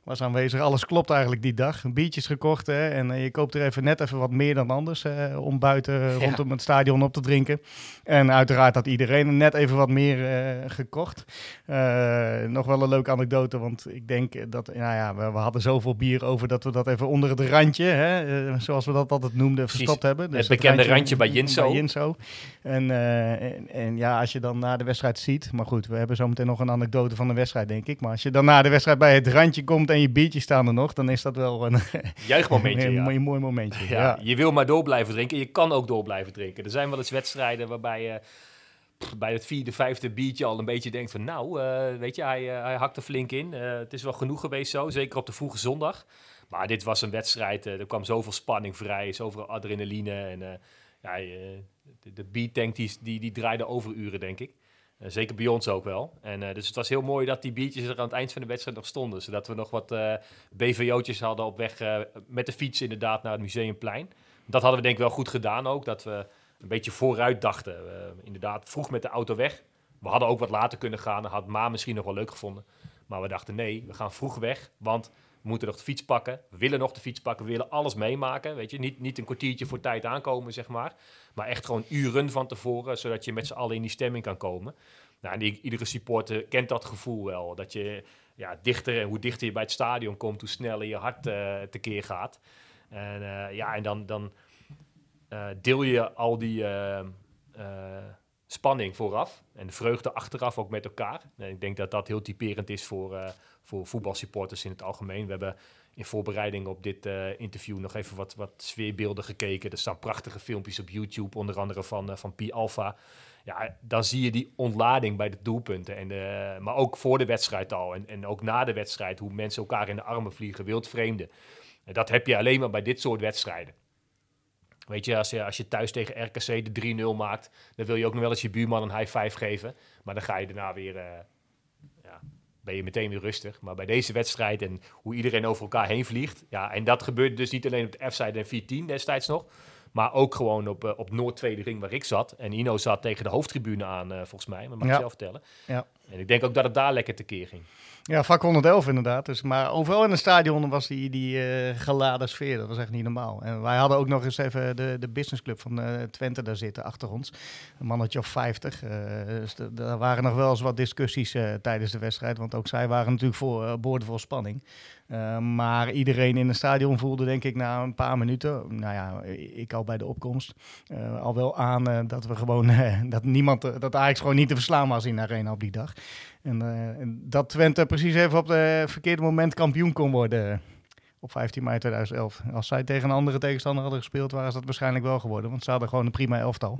S6: eh, was aanwezig. Alles klopt eigenlijk die dag. Biertjes gekocht hè? en eh, je koopt er even net even wat meer dan anders eh, om buiten rondom het stadion op te drinken. En uiteraard had iedereen net even wat meer eh, gekocht. Eh, nog wel een leuke anekdote, want ik denk dat, nou ja, we, we hadden zoveel bier over dat we dat even onder het randje, hè, eh, zoals we dat altijd noemden,
S7: Precies.
S6: verstopt hebben. Dus
S7: Het bekende randje bij Jinso.
S6: Jinso. En, eh, en, en ja, als je dan na de wedstrijd ziet, maar goed, we hebben zometeen nog een anekdote van de wedstrijd, denk ik. Maar als je dan na de wedstrijd bij het randje komt en je biertjes staan er nog, dan is dat wel een,
S7: Juichmomentje,
S6: een,
S7: ja.
S6: mooi, momentje.
S7: Ja,
S6: Ja.
S7: Je wil maar door blijven drinken. Je kan ook door blijven drinken. Er zijn wel eens wedstrijden waarbij je pff, bij het vierde, vijfde biertje al een beetje denkt van... nou, eh, weet je, hij, eh, hij hakt er flink in. Eh, het is wel genoeg geweest zo, zeker op de vroege zondag. Maar dit was een wedstrijd, eh, er kwam zoveel spanning vrij, zoveel adrenaline. En eh, ja, eh, de, de beattank die, die, die draaide overuren, denk ik. Eh, zeker bij ons ook wel. En, eh, dus het was heel mooi dat die biertjes er aan het eind van de wedstrijd nog stonden. Zodat we nog wat eh BVO'tjes hadden op weg met de fiets inderdaad naar het Museumplein. Dat hadden we denk ik wel goed gedaan ook. Dat we een beetje vooruit dachten. Inderdaad, vroeg met de auto weg. We hadden ook wat later kunnen gaan. Dat had Ma misschien nog wel leuk gevonden. Maar we dachten nee, we gaan vroeg weg. Want we moeten nog de fiets pakken. We willen nog de fiets pakken. We willen alles meemaken. Weet je, niet, niet een kwartiertje voor tijd aankomen, zeg maar. Maar echt gewoon uren van tevoren. Zodat je met z'n allen in die stemming kan komen. Nou, en iedere supporter kent dat gevoel wel. Dat je ja, dichter, hoe dichter je bij het stadion komt, hoe sneller je hart eh tekeer gaat. En eh, ja, en dan, dan eh, deel je al die spanning vooraf en de vreugde achteraf ook met elkaar. En ik denk dat dat heel typerend is voor, voor voetbalsupporters in het algemeen. We hebben in voorbereiding op dit eh, interview nog even wat, wat sfeerbeelden gekeken. Er staan prachtige filmpjes op YouTube, onder andere van, eh, van Pi Alpha. Ja, dan zie je die ontlading bij de doelpunten. En, eh, maar ook voor de wedstrijd al. En, en ook na de wedstrijd, hoe mensen elkaar in de armen vliegen, wildvreemden. En dat heb je alleen maar bij dit soort wedstrijden. Weet je, als je, als je thuis tegen RKC de 3-0 maakt, dan wil je ook nog wel eens je buurman een high five geven. Maar dan ga je daarna weer, eh, ben je meteen weer rustig. Maar bij deze wedstrijd en hoe iedereen over elkaar heen vliegt. Ja, en dat gebeurde dus niet alleen op de F-side en 14 destijds nog. Maar ook gewoon op, eh, op Noord Tweede Ring waar ik zat. En Ino zat tegen de hoofdtribune aan, eh, volgens mij. Maar mag ik
S6: Ja.
S7: zelf vertellen.
S6: Ja.
S7: En ik denk ook dat het daar lekker tekeer ging.
S6: Ja, vak 111 inderdaad. Dus, maar overal in het stadion was die, die eh, geladen sfeer. Dat was echt niet normaal. En wij hadden ook nog eens even de, de businessclub van Twente daar zitten achter ons. Een mannetje of 50. eh, dus daar waren nog wel eens wat discussies tijdens de wedstrijd. Want ook zij waren natuurlijk voor, uh, boordevol spanning. Eh, maar iedereen in het stadion voelde denk ik na een paar minuten, nou ja, ik al bij de opkomst, eh, al wel aan eh, dat we gewoon, dat niemand, dat Ajax gewoon niet te verslaan was in de arena op die dag. En, en dat Twente precies even op het verkeerde moment kampioen kon worden op 15 mei 2011. Als zij tegen een andere tegenstander hadden gespeeld, waren ze dat waarschijnlijk wel geworden. Want ze hadden gewoon een prima elftal.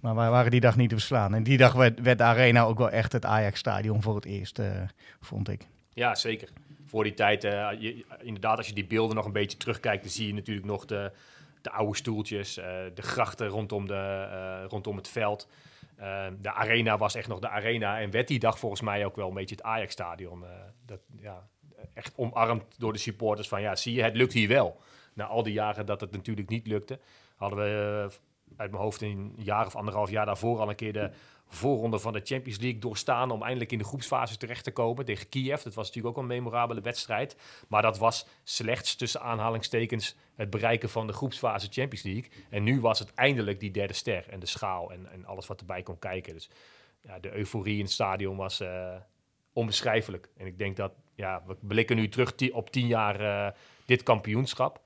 S6: Maar wij waren die dag niet te verslaan. En die dag werd, werd de arena ook wel echt het Ajax-stadion voor het eerst, vond ik.
S7: Ja, zeker. Voor die tijd, eh, inderdaad, als je die beelden nog een beetje terugkijkt, dan zie je natuurlijk nog de, de oude stoeltjes, eh, de grachten rondom, de, eh, rondom het veld. De arena was echt nog de arena en werd die dag volgens mij ook wel een beetje het Ajax-stadion. dat, ja, echt omarmd door de supporters van ja, zie je, het lukt hier wel. Na al die jaren dat het natuurlijk niet lukte, hadden we uit mijn hoofd een jaar of anderhalf jaar daarvoor al een keer de voorronde van de Champions League doorstaan om eindelijk in de groepsfase terecht te komen tegen Kiev. Dat was natuurlijk ook een memorabele wedstrijd. Maar dat was slechts tussen aanhalingstekens het bereiken van de groepsfase Champions League. En nu was het eindelijk die derde ster en de schaal en, en alles wat erbij kon kijken. Dus ja, de euforie in het stadion was eh, onbeschrijfelijk. En ik denk dat, ja, we blikken nu terug op tien jaar eh, dit kampioenschap.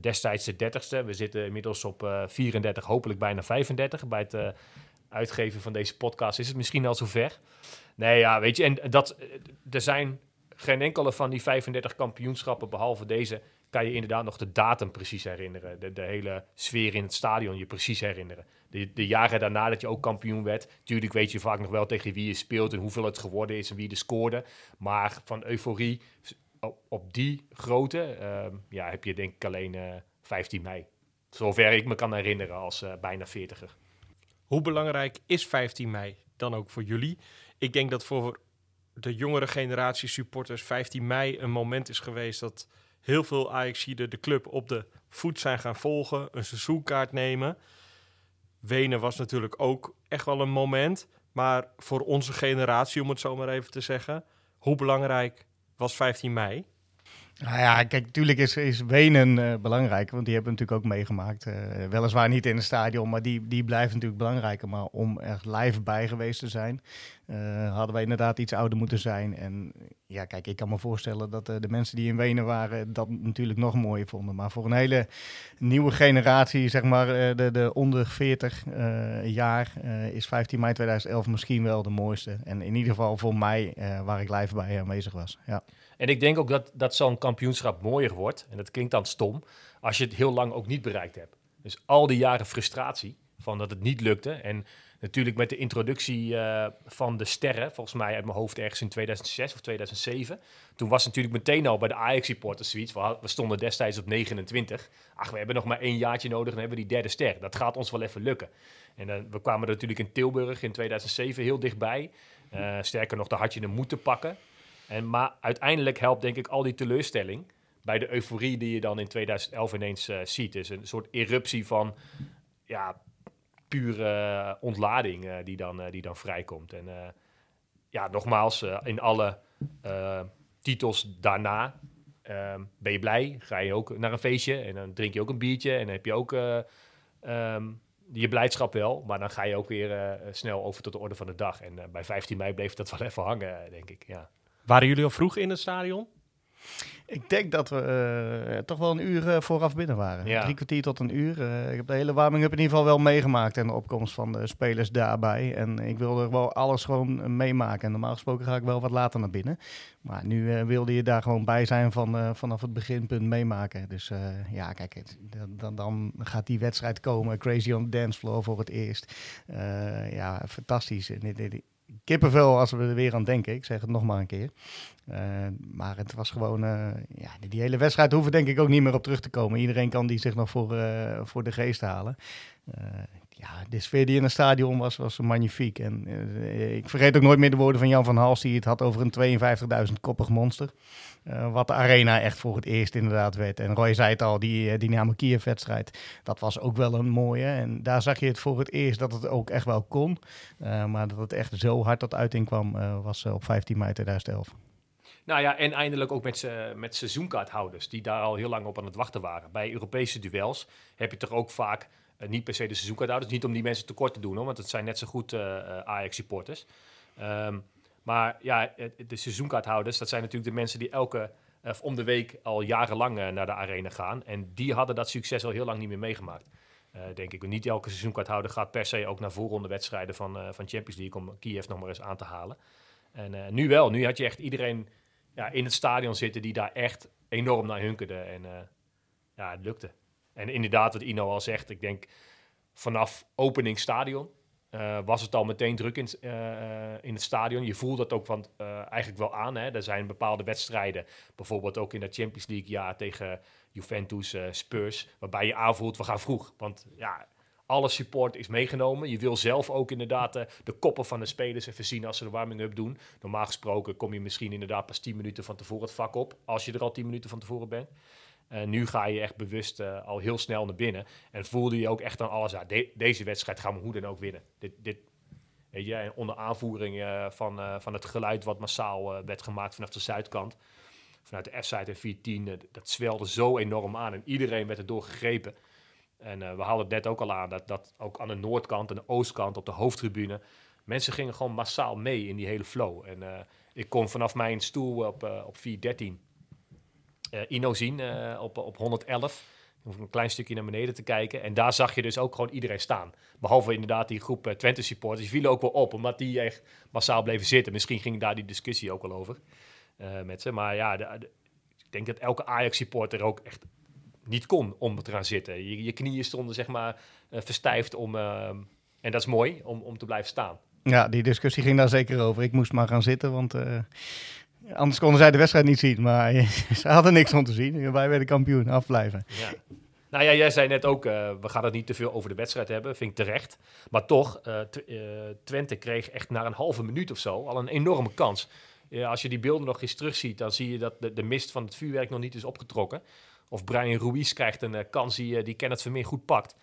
S7: Destijds de dertigste. We zitten inmiddels op eh 34, hopelijk bijna 35. Bij het uitgeven van deze podcast is het misschien al zover. Nee, ja, weet je, en dat, eh, er zijn geen enkele van die 35 kampioenschappen, behalve deze, kan je inderdaad nog de datum precies herinneren. De, de hele sfeer in het stadion je precies herinneren. De, de jaren daarna dat je ook kampioen werd, natuurlijk weet je vaak nog wel tegen wie je speelt en hoeveel het geworden is en wie er scoorde. Maar van euforie op, die grootte ehm, ja, heb je denk ik alleen eh 15 mei. Zover ik me kan herinneren als eh, bijna 40er.
S4: Hoe belangrijk is 15 mei dan ook voor jullie? Ik denk dat voor de jongere generatie supporters 15 mei een moment is geweest dat heel veel Ajaxiden de club op de voet zijn gaan volgen, een seizoenkaart nemen. Wenen was natuurlijk ook echt wel een moment, maar voor onze generatie, om het zo maar even te zeggen, hoe belangrijk was 15 mei?
S6: Nou ja, kijk, natuurlijk is, is Wenen eh, belangrijk, want die hebben we natuurlijk ook meegemaakt. Eh, weliswaar niet in het stadion, maar die, die blijft natuurlijk belangrijker. Maar om er live bij geweest te zijn, eh, hadden wij inderdaad iets ouder moeten zijn. En ja, kijk, ik kan me voorstellen dat de mensen die in Wenen waren dat natuurlijk nog mooier vonden. Maar voor een hele nieuwe generatie, zeg maar de, de onder 40 eh, jaar, is 15 mei 2011 misschien wel de mooiste. En in ieder geval voor mij, waar ik live bij aanwezig was. Ja.
S7: En ik denk ook dat, dat zo'n kampioenschap mooier wordt. En dat klinkt dan stom. Als je het heel lang ook niet bereikt hebt. Dus al die jaren frustratie van dat het niet lukte. En natuurlijk met de introductie eh, van de sterren. Volgens mij uit mijn hoofd ergens in 2006 of 2007. Toen was natuurlijk meteen al bij de Ajax-supporters zoiets. We, had- we stonden destijds op 29. Ach, we hebben nog maar één jaartje nodig en hebben we die derde ster. Dat gaat ons wel even lukken. En we kwamen er natuurlijk in Tilburg in 2007 heel dichtbij. Eh, sterker nog, daar had je hem moeten pakken. En, maar uiteindelijk helpt denk ik al die teleurstelling bij de euforie die je dan in 2011 ineens eh, ziet. Dus een soort eruptie van ja, pure ontlading eh, die, dan, eh, die dan vrijkomt. En eh, ja, nogmaals, eh, in alle eh, titels daarna ehm, ben je blij. Ga je ook naar een feestje en dan drink je ook een biertje en dan heb je ook eh, ehm, je blijdschap wel. Maar dan ga je ook weer eh, snel over tot de orde van de dag. En eh, bij 15 mei bleef dat wel even hangen, eh, denk ik. Ja.
S4: Waren jullie al vroeg in het stadion?
S6: Ik denk dat we eh, toch wel een uur eh, vooraf binnen waren.
S7: Ja.
S6: Drie kwartier tot een uur. Eh, ik heb de hele warming-up in ieder geval wel meegemaakt en de opkomst van de spelers daarbij. En ik wilde wel alles gewoon meemaken. En normaal gesproken ga ik wel wat later naar binnen. Maar nu wilde je daar gewoon bij zijn van, vanaf het beginpunt meemaken. Dus ja, kijk, het- dan, dan, gaat die wedstrijd komen. Crazy on the dance floor voor het eerst. Ja, fantastisch. En Kippenvel als we er weer aan denken. Ik zeg het nog maar een keer. Eh, maar het was gewoon, eh, ja, die, hele wedstrijd hoeven denk ik ook niet meer op terug te komen. Iedereen kan die zich nog voor, eh, voor de geest halen. Ja, de sfeer die in het stadion was, was magnifiek. En eh, ik vergeet ook nooit meer de woorden van Jan van Hals, die het had over een 52.000 koppig monster. Eh, wat de arena echt voor het eerst inderdaad werd. En Roy zei het al, die eh, Dynamo Kiev-wedstrijd, dat was ook wel een mooie. En daar zag je het voor het eerst dat het ook echt wel kon. Maar dat het echt zo hard tot uiting kwam, was op 15 mei 2011.
S7: Nou ja, en eindelijk ook met, met seizoenkaarthouders die daar al heel lang op aan het wachten waren. Bij Europese duels heb je toch ook vaak niet per se de seizoenkaarthouders. Niet om die mensen tekort te doen, hoor, want het zijn net zo goed eh, eh, Ajax-supporters. Ehm, maar ja, de seizoenkaarthouders, dat zijn natuurlijk de mensen die elke of om de week al jarenlang eh, naar de arena gaan. En die hadden dat succes al heel lang niet meer meegemaakt. Eh, denk ik. Niet elke seizoenkaarthouder gaat per se ook naar voorronde wedstrijden van, eh, van Champions League om Kiev nog maar eens aan te halen. En eh, nu wel. Nu had je echt iedereen ja, in het stadion zitten die daar echt enorm naar hunkerde. En eh, ja, het lukte. En inderdaad, wat Ino al zegt, ik denk vanaf opening stadion eh, was het al meteen druk in, eh, eh, in het stadion. Je voelt dat ook van, eigenlijk wel aan. Hè? Er zijn bepaalde wedstrijden, bijvoorbeeld ook in dat Champions League jaar tegen Juventus, Spurs, waarbij je aanvoelt, we gaan vroeg. Want ja, alle support is meegenomen. Je wil zelf ook inderdaad de koppen van de spelers even zien als ze de warming-up doen. Normaal gesproken kom je misschien inderdaad pas 10 minuten van tevoren het vak op, als je er al 10 minuten van tevoren bent. En nu ga je echt bewust eh, al heel snel naar binnen. En voelde je ook echt aan alles. De- deze wedstrijd gaan we hoe dan ook winnen. Dit, dit, weet je, onder aanvoering eh, van, van het geluid wat massaal werd gemaakt vanaf de zuidkant. Vanuit de F-site en 410. eh, dat zwelde zo enorm aan. En iedereen werd erdoor gegrepen. En we hadden het net ook al aan. Dat, dat ook aan de noordkant en de oostkant op de hoofdtribune. Mensen gingen gewoon massaal mee in die hele flow. En ik kon vanaf mijn stoel op, op 413 eh, Ino zien eh, op, op 111. Ik hoef een klein stukje naar beneden te kijken. En daar zag je dus ook gewoon iedereen staan. Behalve inderdaad die groep eh, Twente supporters. Die vielen ook wel op, omdat die echt massaal bleven zitten. Misschien ging daar die discussie ook al over eh, met ze. Maar ja, ik denk dat elke Ajax supporter ook echt niet kon om te gaan zitten. Je, je knieën stonden zeg maar eh, verstijfd om... eh, en dat is mooi, om, om te blijven staan.
S6: Ja, die discussie ging daar zeker over. Ik moest maar gaan zitten, want eh, anders konden zij de wedstrijd niet zien. Maar ze hadden niks om te zien. Wij werden kampioen, afblijven.
S7: Ja. Nou ja, jij zei net ook, eh, we gaan het niet te veel over de wedstrijd hebben, vind ik terecht. Maar toch, eh, eh, Twente kreeg echt na een halve minuut of zo al een enorme kans. Als je die beelden nog eens terugziet, dan zie je dat de, mist van het vuurwerk nog niet is opgetrokken. Of Brian Ruiz krijgt een kans die, die Kenneth Vermeer goed pakt.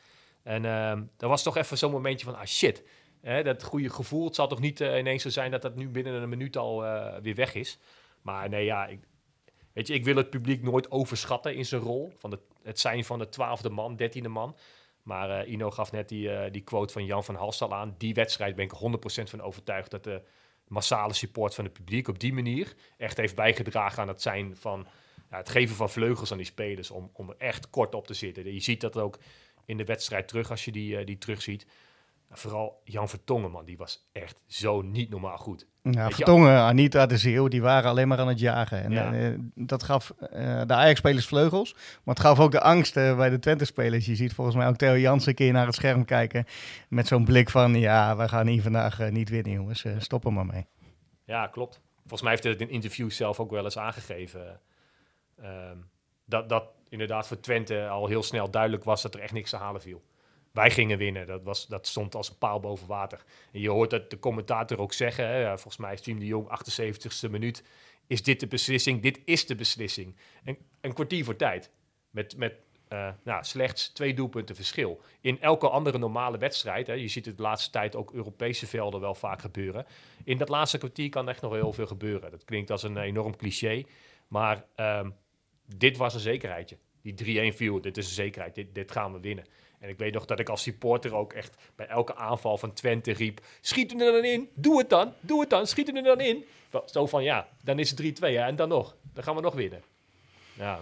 S7: En ehm er was toch even zo'n momentje van, ah shit, dat goede gevoel. Het zal toch niet eh, ineens zo zijn dat dat nu binnen een minuut al eh, weer weg is. Maar nee, ja, ik, weet je, ik wil het publiek nooit overschatten in zijn rol. Van het zijn van de twaalfde man, dertiende man. Maar eh, Ino gaf net die, die quote van Jan van Halstal aan. Die wedstrijd ben ik 100% van overtuigd dat de massale support van het publiek op die manier echt heeft bijgedragen aan het zijn van ja, het geven van vleugels aan die spelers om, om er echt kort op te zitten. Je ziet dat ook in de wedstrijd terug als je die, die terugziet. Vooral Jan Vertongen, man, die was echt zo niet normaal goed.
S6: Ja,
S7: Weet
S6: Vertongen, Anita, de Zeeuw, die waren alleen maar aan het jagen. En
S7: Ja.
S6: eh, dat gaf eh, de Ajax-spelers vleugels, maar het gaf ook de angst eh, bij de Twente-spelers. Je ziet volgens mij ook Theo Jansen een keer naar het scherm kijken met zo'n blik van, ja, we gaan hier vandaag niet winnen, jongens. Stop er maar mee.
S7: Ja, klopt. Volgens mij heeft hij het in interviews zelf ook wel eens aangegeven. ehm, dat, dat inderdaad voor Twente al heel snel duidelijk was dat er echt niks te halen viel. Wij gingen winnen. Dat, was, dat stond als een paal boven water. En je hoort dat de commentator ook zeggen. Hè, volgens mij is Team de Jong 78ste minuut. Is dit de beslissing? Dit is de beslissing. En een kwartier voor tijd. Met, met eh, nou, slechts twee doelpunten verschil. In elke andere normale wedstrijd, hè, je ziet het de laatste tijd ook Europese velden wel vaak gebeuren. In dat laatste kwartier kan echt nog heel veel gebeuren. Dat klinkt als een enorm cliché. Maar ehm, dit was een zekerheidje. Die 3-1 viel, dit is een zekerheid. Dit gaan we winnen. En ik weet nog dat ik als supporter ook echt bij elke aanval van Twente riep... Schiet hem er dan in, doe het dan, doe het dan, schiet hem er dan in. Zo van, ja, dan is het 3-2 ja, en dan nog. Dan gaan we nog winnen. Ja,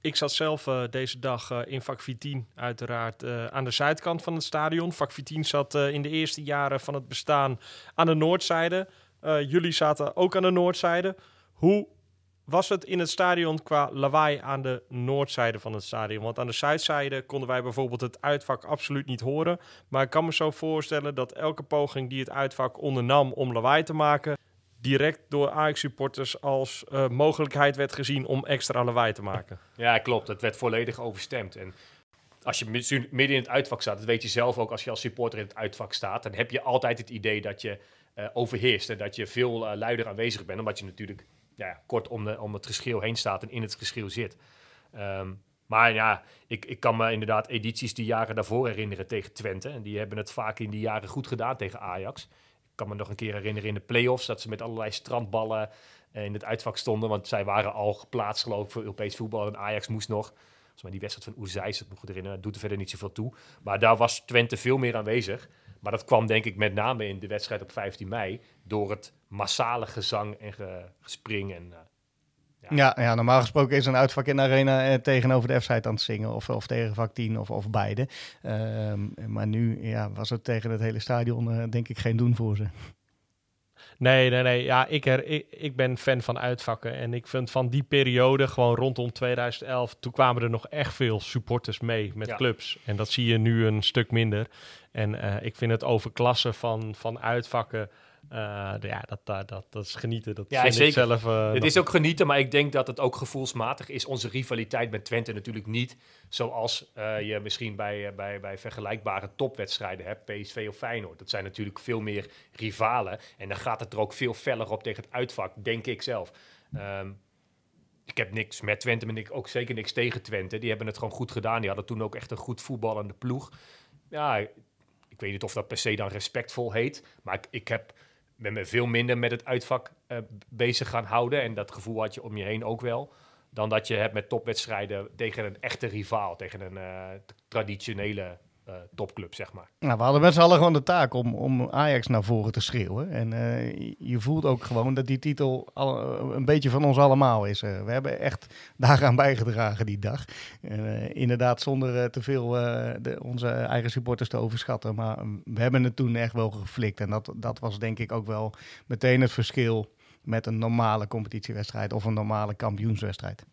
S4: Ik zat zelf eh, deze dag eh, in vak 14, uiteraard eh, aan de zuidkant van het stadion. Vak 14 zat in de eerste jaren van het bestaan aan de noordzijde. Jullie zaten ook aan de noordzijde. Hoe was het in het stadion qua lawaai aan de noordzijde van het stadion? Want aan de zuidzijde konden wij bijvoorbeeld het uitvak absoluut niet horen. Maar ik kan me zo voorstellen dat elke poging die het uitvak ondernam om lawaai te maken... direct door Ajax-supporters als eh, mogelijkheid werd gezien om extra lawaai te maken.
S7: Ja, klopt. Het werd volledig overstemd. En als je midden in het uitvak staat, dat weet je zelf ook als je als supporter in het uitvak staat, dan heb je altijd het idee dat je eh, overheerst en dat je veel eh, luider aanwezig bent, omdat je natuurlijk ja, kort om, de, om het geschreeuw heen staat en in het geschreeuw zit. Ehm, maar ja, ik, ik kan me inderdaad edities die jaren daarvoor herinneren tegen Twente. En die hebben het vaak in die jaren goed gedaan tegen Ajax. Ik kan me nog een keer herinneren in de play-offs dat ze met allerlei strandballen eh, in het uitvak stonden. Want zij waren al geplaatst geloof voor Europees voetbal en Ajax moest nog. Volgens mij die wedstrijd van Oezijs, dat me goed herinneren, doet er verder niet zoveel toe. Maar daar was Twente veel meer aanwezig. Maar dat kwam denk ik met name in de wedstrijd op 15 mei door het massale gezang en ge- gespring. En, eh,
S6: Ja, ja, normaal gesproken is een uitvak in de arena eh, tegenover de F-site aan het zingen. Of, of tegen vak 10 of, of beide. Ehm, maar nu ja, was het tegen het hele stadion eh, denk ik geen doen voor ze.
S4: Nee, nee, nee. Ja, ik, her, ik, ik ben fan van uitvakken. En ik vind van die periode, gewoon rondom 2011, toen kwamen er nog echt veel supporters mee met
S7: Ja.
S4: clubs. En dat zie je nu een stuk minder. En eh, ik vind het overklassen van, van uitvakken
S8: Eh, ja, dat, dat, dat, dat is genieten. Dat
S7: Ja,
S8: vind
S7: zeker.
S8: ik zelf... eh,
S7: Het
S8: nog-
S7: is ook genieten, maar ik denk dat het ook gevoelsmatig is. Onze rivaliteit met Twente natuurlijk niet zoals eh, je misschien bij, bij, bij vergelijkbare topwedstrijden hebt, PSV of Feyenoord. Dat zijn natuurlijk veel meer rivalen en dan gaat het er ook veel feller op tegen het uitvak, denk ik zelf. Ehm, ik heb niks met Twente, maar ik ook zeker niks tegen Twente. Die hebben het gewoon goed gedaan. Die hadden toen ook echt een goed voetballende ploeg. Ja, ik weet niet of dat per se dan respectvol heet, maar ik, ik heb ben me veel minder met het uitvak eh, bezig gaan houden. En dat gevoel had je om je heen ook wel. Dan dat je hebt met topwedstrijden tegen een echte rivaal. Tegen een eh, traditionele eh, topclub, zeg maar.
S6: Nou, we hadden met z'n allen gewoon de taak om, om Ajax naar voren te schreeuwen. En eh, je voelt ook gewoon dat die titel al, een beetje van ons allemaal is. Eh, we hebben echt daaraan bijgedragen die dag. Eh, inderdaad, zonder eh, te veel eh, de, onze eigen supporters te overschatten. Maar mm, we hebben het toen echt wel geflikt. En dat, dat was denk ik ook wel meteen het verschil met een normale competitiewedstrijd of een normale kampioenswedstrijd.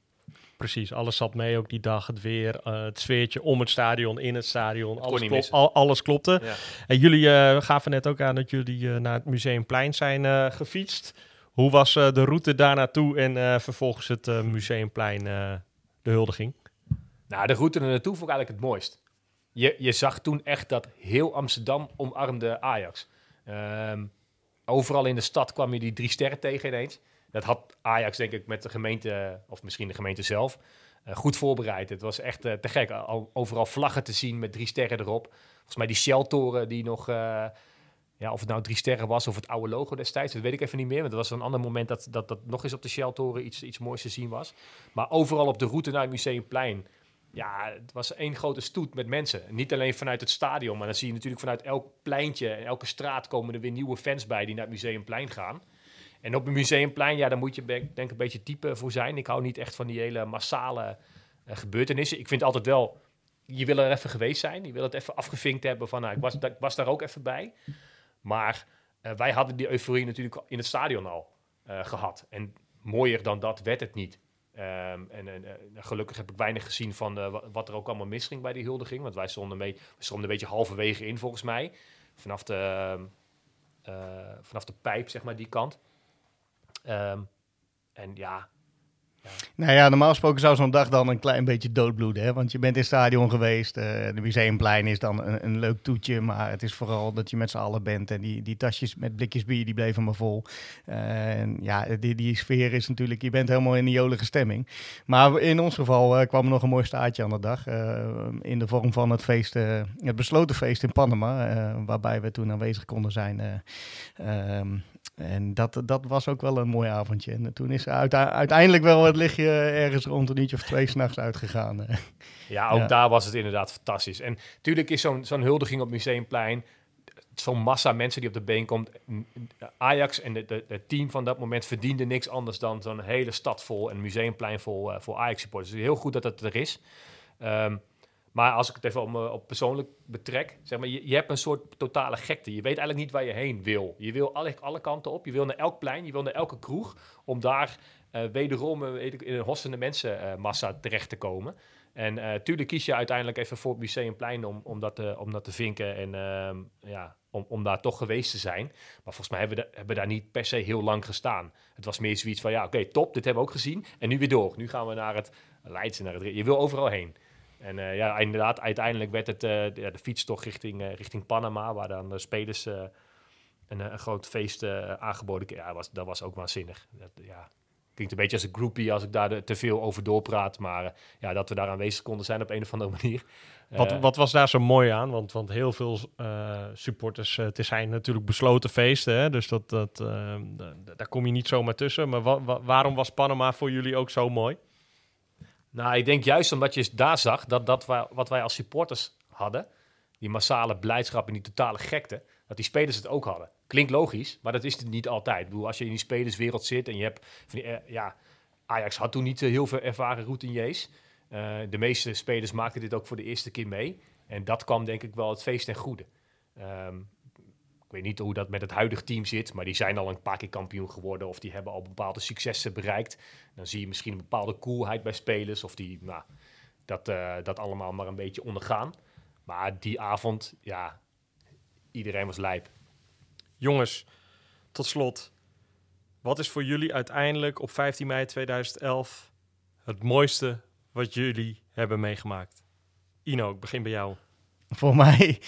S8: Precies, alles zat mee, ook die dag, het weer, eh, het sfeertje om het stadion, in het stadion, alles, klop- al- alles klopte.
S7: Ja.
S8: En jullie eh, gaven net ook aan dat jullie eh, naar het Museumplein zijn gefietst. Hoe was de route daar naartoe en vervolgens het Museumplein, de huldiging?
S7: Nou, de route er naartoe vond ik eigenlijk het mooist. Je, je zag toen echt dat heel Amsterdam omarmde Ajax. Ehm, overal in de stad kwam je die drie sterren tegen ineens. Dat had Ajax denk ik met de gemeente, of misschien de gemeente zelf, eh, goed voorbereid. Het was echt eh, te gek. Al, overal vlaggen te zien met drie sterren erop. Volgens mij die Shell-toren die nog... eh, ja, of het nou drie sterren was of het oude logo destijds, dat weet ik even niet meer. Want het was een ander moment dat, dat, dat nog eens op de Shell-toren iets, iets moois te zien was. Maar overal op de route naar het Museumplein ja, het was één grote stoet met mensen. Niet alleen vanuit het stadion, maar dan zie je natuurlijk vanuit elk pleintje en elke straat komen er weer nieuwe fans bij die naar het Museumplein gaan. En op het Museumplein, ja, daar moet je denk ik een beetje type voor zijn. Ik hou niet echt van die hele massale eh, gebeurtenissen. Ik vind altijd wel, je wil er even geweest zijn. Je wil het even afgevinkt hebben van, nou, ik was, daar ook even bij. Maar eh, wij hadden die euforie natuurlijk in het stadion al eh, gehad. En mooier dan dat werd het niet. Ehm, en en, gelukkig heb ik weinig gezien van wa- wat er ook allemaal misging bij die huldiging. Want wij stonden, mee, we stonden een beetje halverwege in, volgens mij. Vanaf de, ehm, eh, vanaf de pijp, zeg maar, die kant. Ehm, en ja,
S6: Nou ja, normaal gesproken zou zo'n dag dan een klein beetje doodbloeden. Hè? Want je bent in het stadion geweest. eh de Museumplein is dan een, een leuk toetje. Maar het is vooral dat je met z'n allen bent. En die, die tasjes met blikjes bier, die bleven maar vol. Eh, en ja, die, die sfeer is natuurlijk... Je bent helemaal in die jolige stemming. Maar in ons geval eh, kwam er nog een mooi staartje aan de dag. in de vorm van het feest, het besloten feest in Panama. waarbij we toen aanwezig konden zijn. ehm, en dat, dat was ook wel een mooi avondje. En toen is uite- uiteindelijk wel het lichtje ergens rond een uurtje of twee s'nachts uitgegaan.
S7: Ja, ook
S6: Ja.
S7: daar was het inderdaad fantastisch. En natuurlijk is zo'n zo'n huldiging op Museumplein, zo'n massa mensen die op de been komt. Ajax en de- de- het team van dat moment verdiende niks anders dan zo'n hele stad vol en Museumplein vol, eh, vol Ajax-supporters. Dus heel goed dat dat er is. Ehm, maar als ik het even op, me- op persoonlijk betrek, zeg maar, je, je hebt een soort totale gekte. Je weet eigenlijk niet waar je heen wil. Je wil alle, alle kanten op. Je wil naar elk plein, je wil naar elke kroeg, om daar eh, wederom eh, weet ik, in een hossende mensenmassa terecht te komen. En eh tuurlijk kies je uiteindelijk even voor het Museumplein om, om, dat, te, om dat te vinken en ehm, ja, om, om daar toch geweest te zijn. Maar volgens mij hebben we, hebben daar niet per se heel lang gestaan. Het was meer zoiets van, ja, oké, top, dit hebben we ook gezien. En nu weer door. Nu gaan we naar het Leidse, naar het... Je wil overal heen. En eh, ja, inderdaad, uiteindelijk werd het eh, de, de fietstocht richting, eh, richting Panama, waar dan de spelers een, een groot feest aangeboden. Ja, was, dat was ook waanzinnig. Dat, ja, klinkt een beetje als een groupie als ik daar de- te veel over doorpraat, maar ja, dat we daar aanwezig konden zijn op een of andere manier.
S8: Wat, wat was daar zo mooi aan? Want, want heel veel supporters, het zijn natuurlijk besloten feesten, hè? dus dat, dat, daar kom je niet zomaar tussen. Maar wa- wa- waarom was Panama voor jullie ook zo mooi?
S7: Nou, ik denk juist omdat je daar zag dat, dat wat wij als supporters hadden, die massale blijdschap en die totale gekte, dat die spelers het ook hadden. Klinkt logisch, maar dat is het niet altijd. Ik bedoel, als je in die spelerswereld zit en je hebt, eh, ja, Ajax had toen niet eh, heel veel ervaren routiniers. Eh, de meeste spelers maakten dit ook voor de eerste keer mee. En dat kwam denk ik wel het feest ten goede. Ehm, ik weet niet hoe dat met het huidige team zit, maar die zijn al een paar keer kampioen geworden of die hebben al bepaalde successen bereikt. Dan zie je misschien een bepaalde coolheid bij spelers of die nou, dat, eh, dat allemaal maar een beetje ondergaan. Maar die avond, ja, iedereen was lijp.
S8: Jongens,
S4: Tot slot, wat is voor jullie uiteindelijk op 15 mei 2011 het mooiste wat jullie hebben meegemaakt? Ino, ik begin bij jou.
S6: Voor mij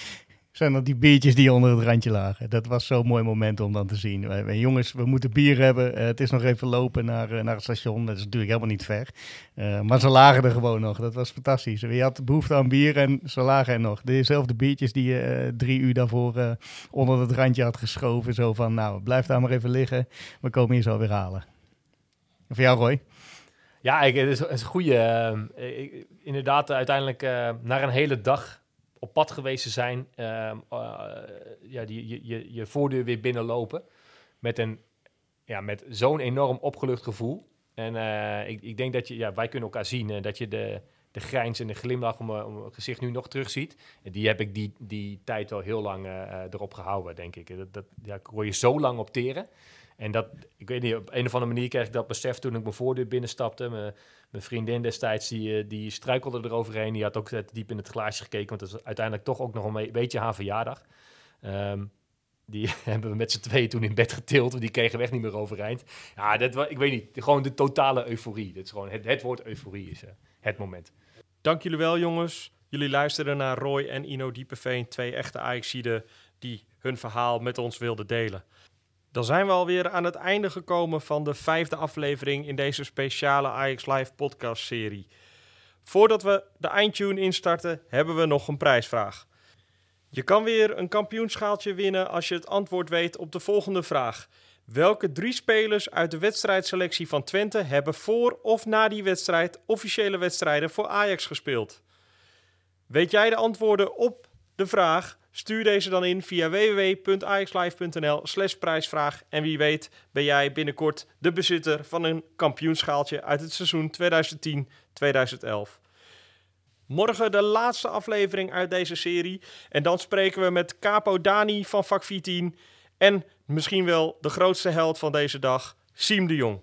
S6: zijn dat die biertjes die onder het randje lagen. Dat was zo'n mooi moment om dan te zien. Wij, jongens, we moeten bier hebben. Eh, het is nog even lopen naar, eh, naar het station. Dat is natuurlijk helemaal niet ver. Eh, maar ze lagen er gewoon nog. Dat was fantastisch. Je had behoefte aan bier en ze lagen er nog. Dezelfde biertjes die je drie uur daarvoor onder het randje had geschoven. Zo van, nou, blijf daar maar even liggen. We komen hier zo weer halen. En voor jou, Roy?
S7: Ja, ik, het is, een goede. inderdaad, uiteindelijk naar een hele dag op pad geweest te zijn, uh, ja, die, je, je, je voordeur weer binnenlopen met, een, ja, met zo'n enorm opgelucht gevoel. En uh, ik, ik denk dat je, ja, wij kunnen elkaar zien, uh, dat je de, de grijns en de glimlach om, om gezicht nu nog terugziet. Die heb ik die, die tijd wel heel lang erop gehouden, denk ik. Dat, dat ja, je zo lang opteren. En dat, ik weet niet, op een of andere manier kreeg ik dat besef toen ik mijn voordeur binnenstapte. Mijn, vriendin destijds, die, eh, die struikelde eroverheen. Die had ook diep in het glaasje gekeken, want het was uiteindelijk toch ook nog een beetje haar verjaardag. Um, die hebben we met z'n tweeën toen in bed getild, want die kregen weg niet meer overeind. Ja, dat was, ik weet niet, gewoon de totale euforie. Dat is gewoon het, het woord euforie is uh, het moment.
S4: Dank jullie wel, jongens. Jullie luisteren naar Roy en Ino Diepeveen, twee echte Ajaxiden die hun verhaal met ons wilden delen. Dan zijn we alweer aan het einde gekomen van de vijfde aflevering in deze speciale Ajax Live podcast serie. Voordat we de eindtune instarten, hebben we nog een prijsvraag. Je kan weer een kampioenschaaltje winnen als je het antwoord weet op de volgende vraag. Welke drie spelers uit de wedstrijdselectie van Twente hebben voor of na die wedstrijd officiële wedstrijden voor Ajax gespeeld? Weet jij de antwoorden op de vraag? Stuur deze dan in via www.axlive.nl slash prijsvraag. En wie weet ben jij binnenkort de bezitter van een kampioenschaaltje uit het seizoen 2010-2011. Morgen de laatste aflevering uit deze serie. En dan spreken we met Capo Dani van vak 14 en misschien wel de grootste held van deze dag, Siem de Jong.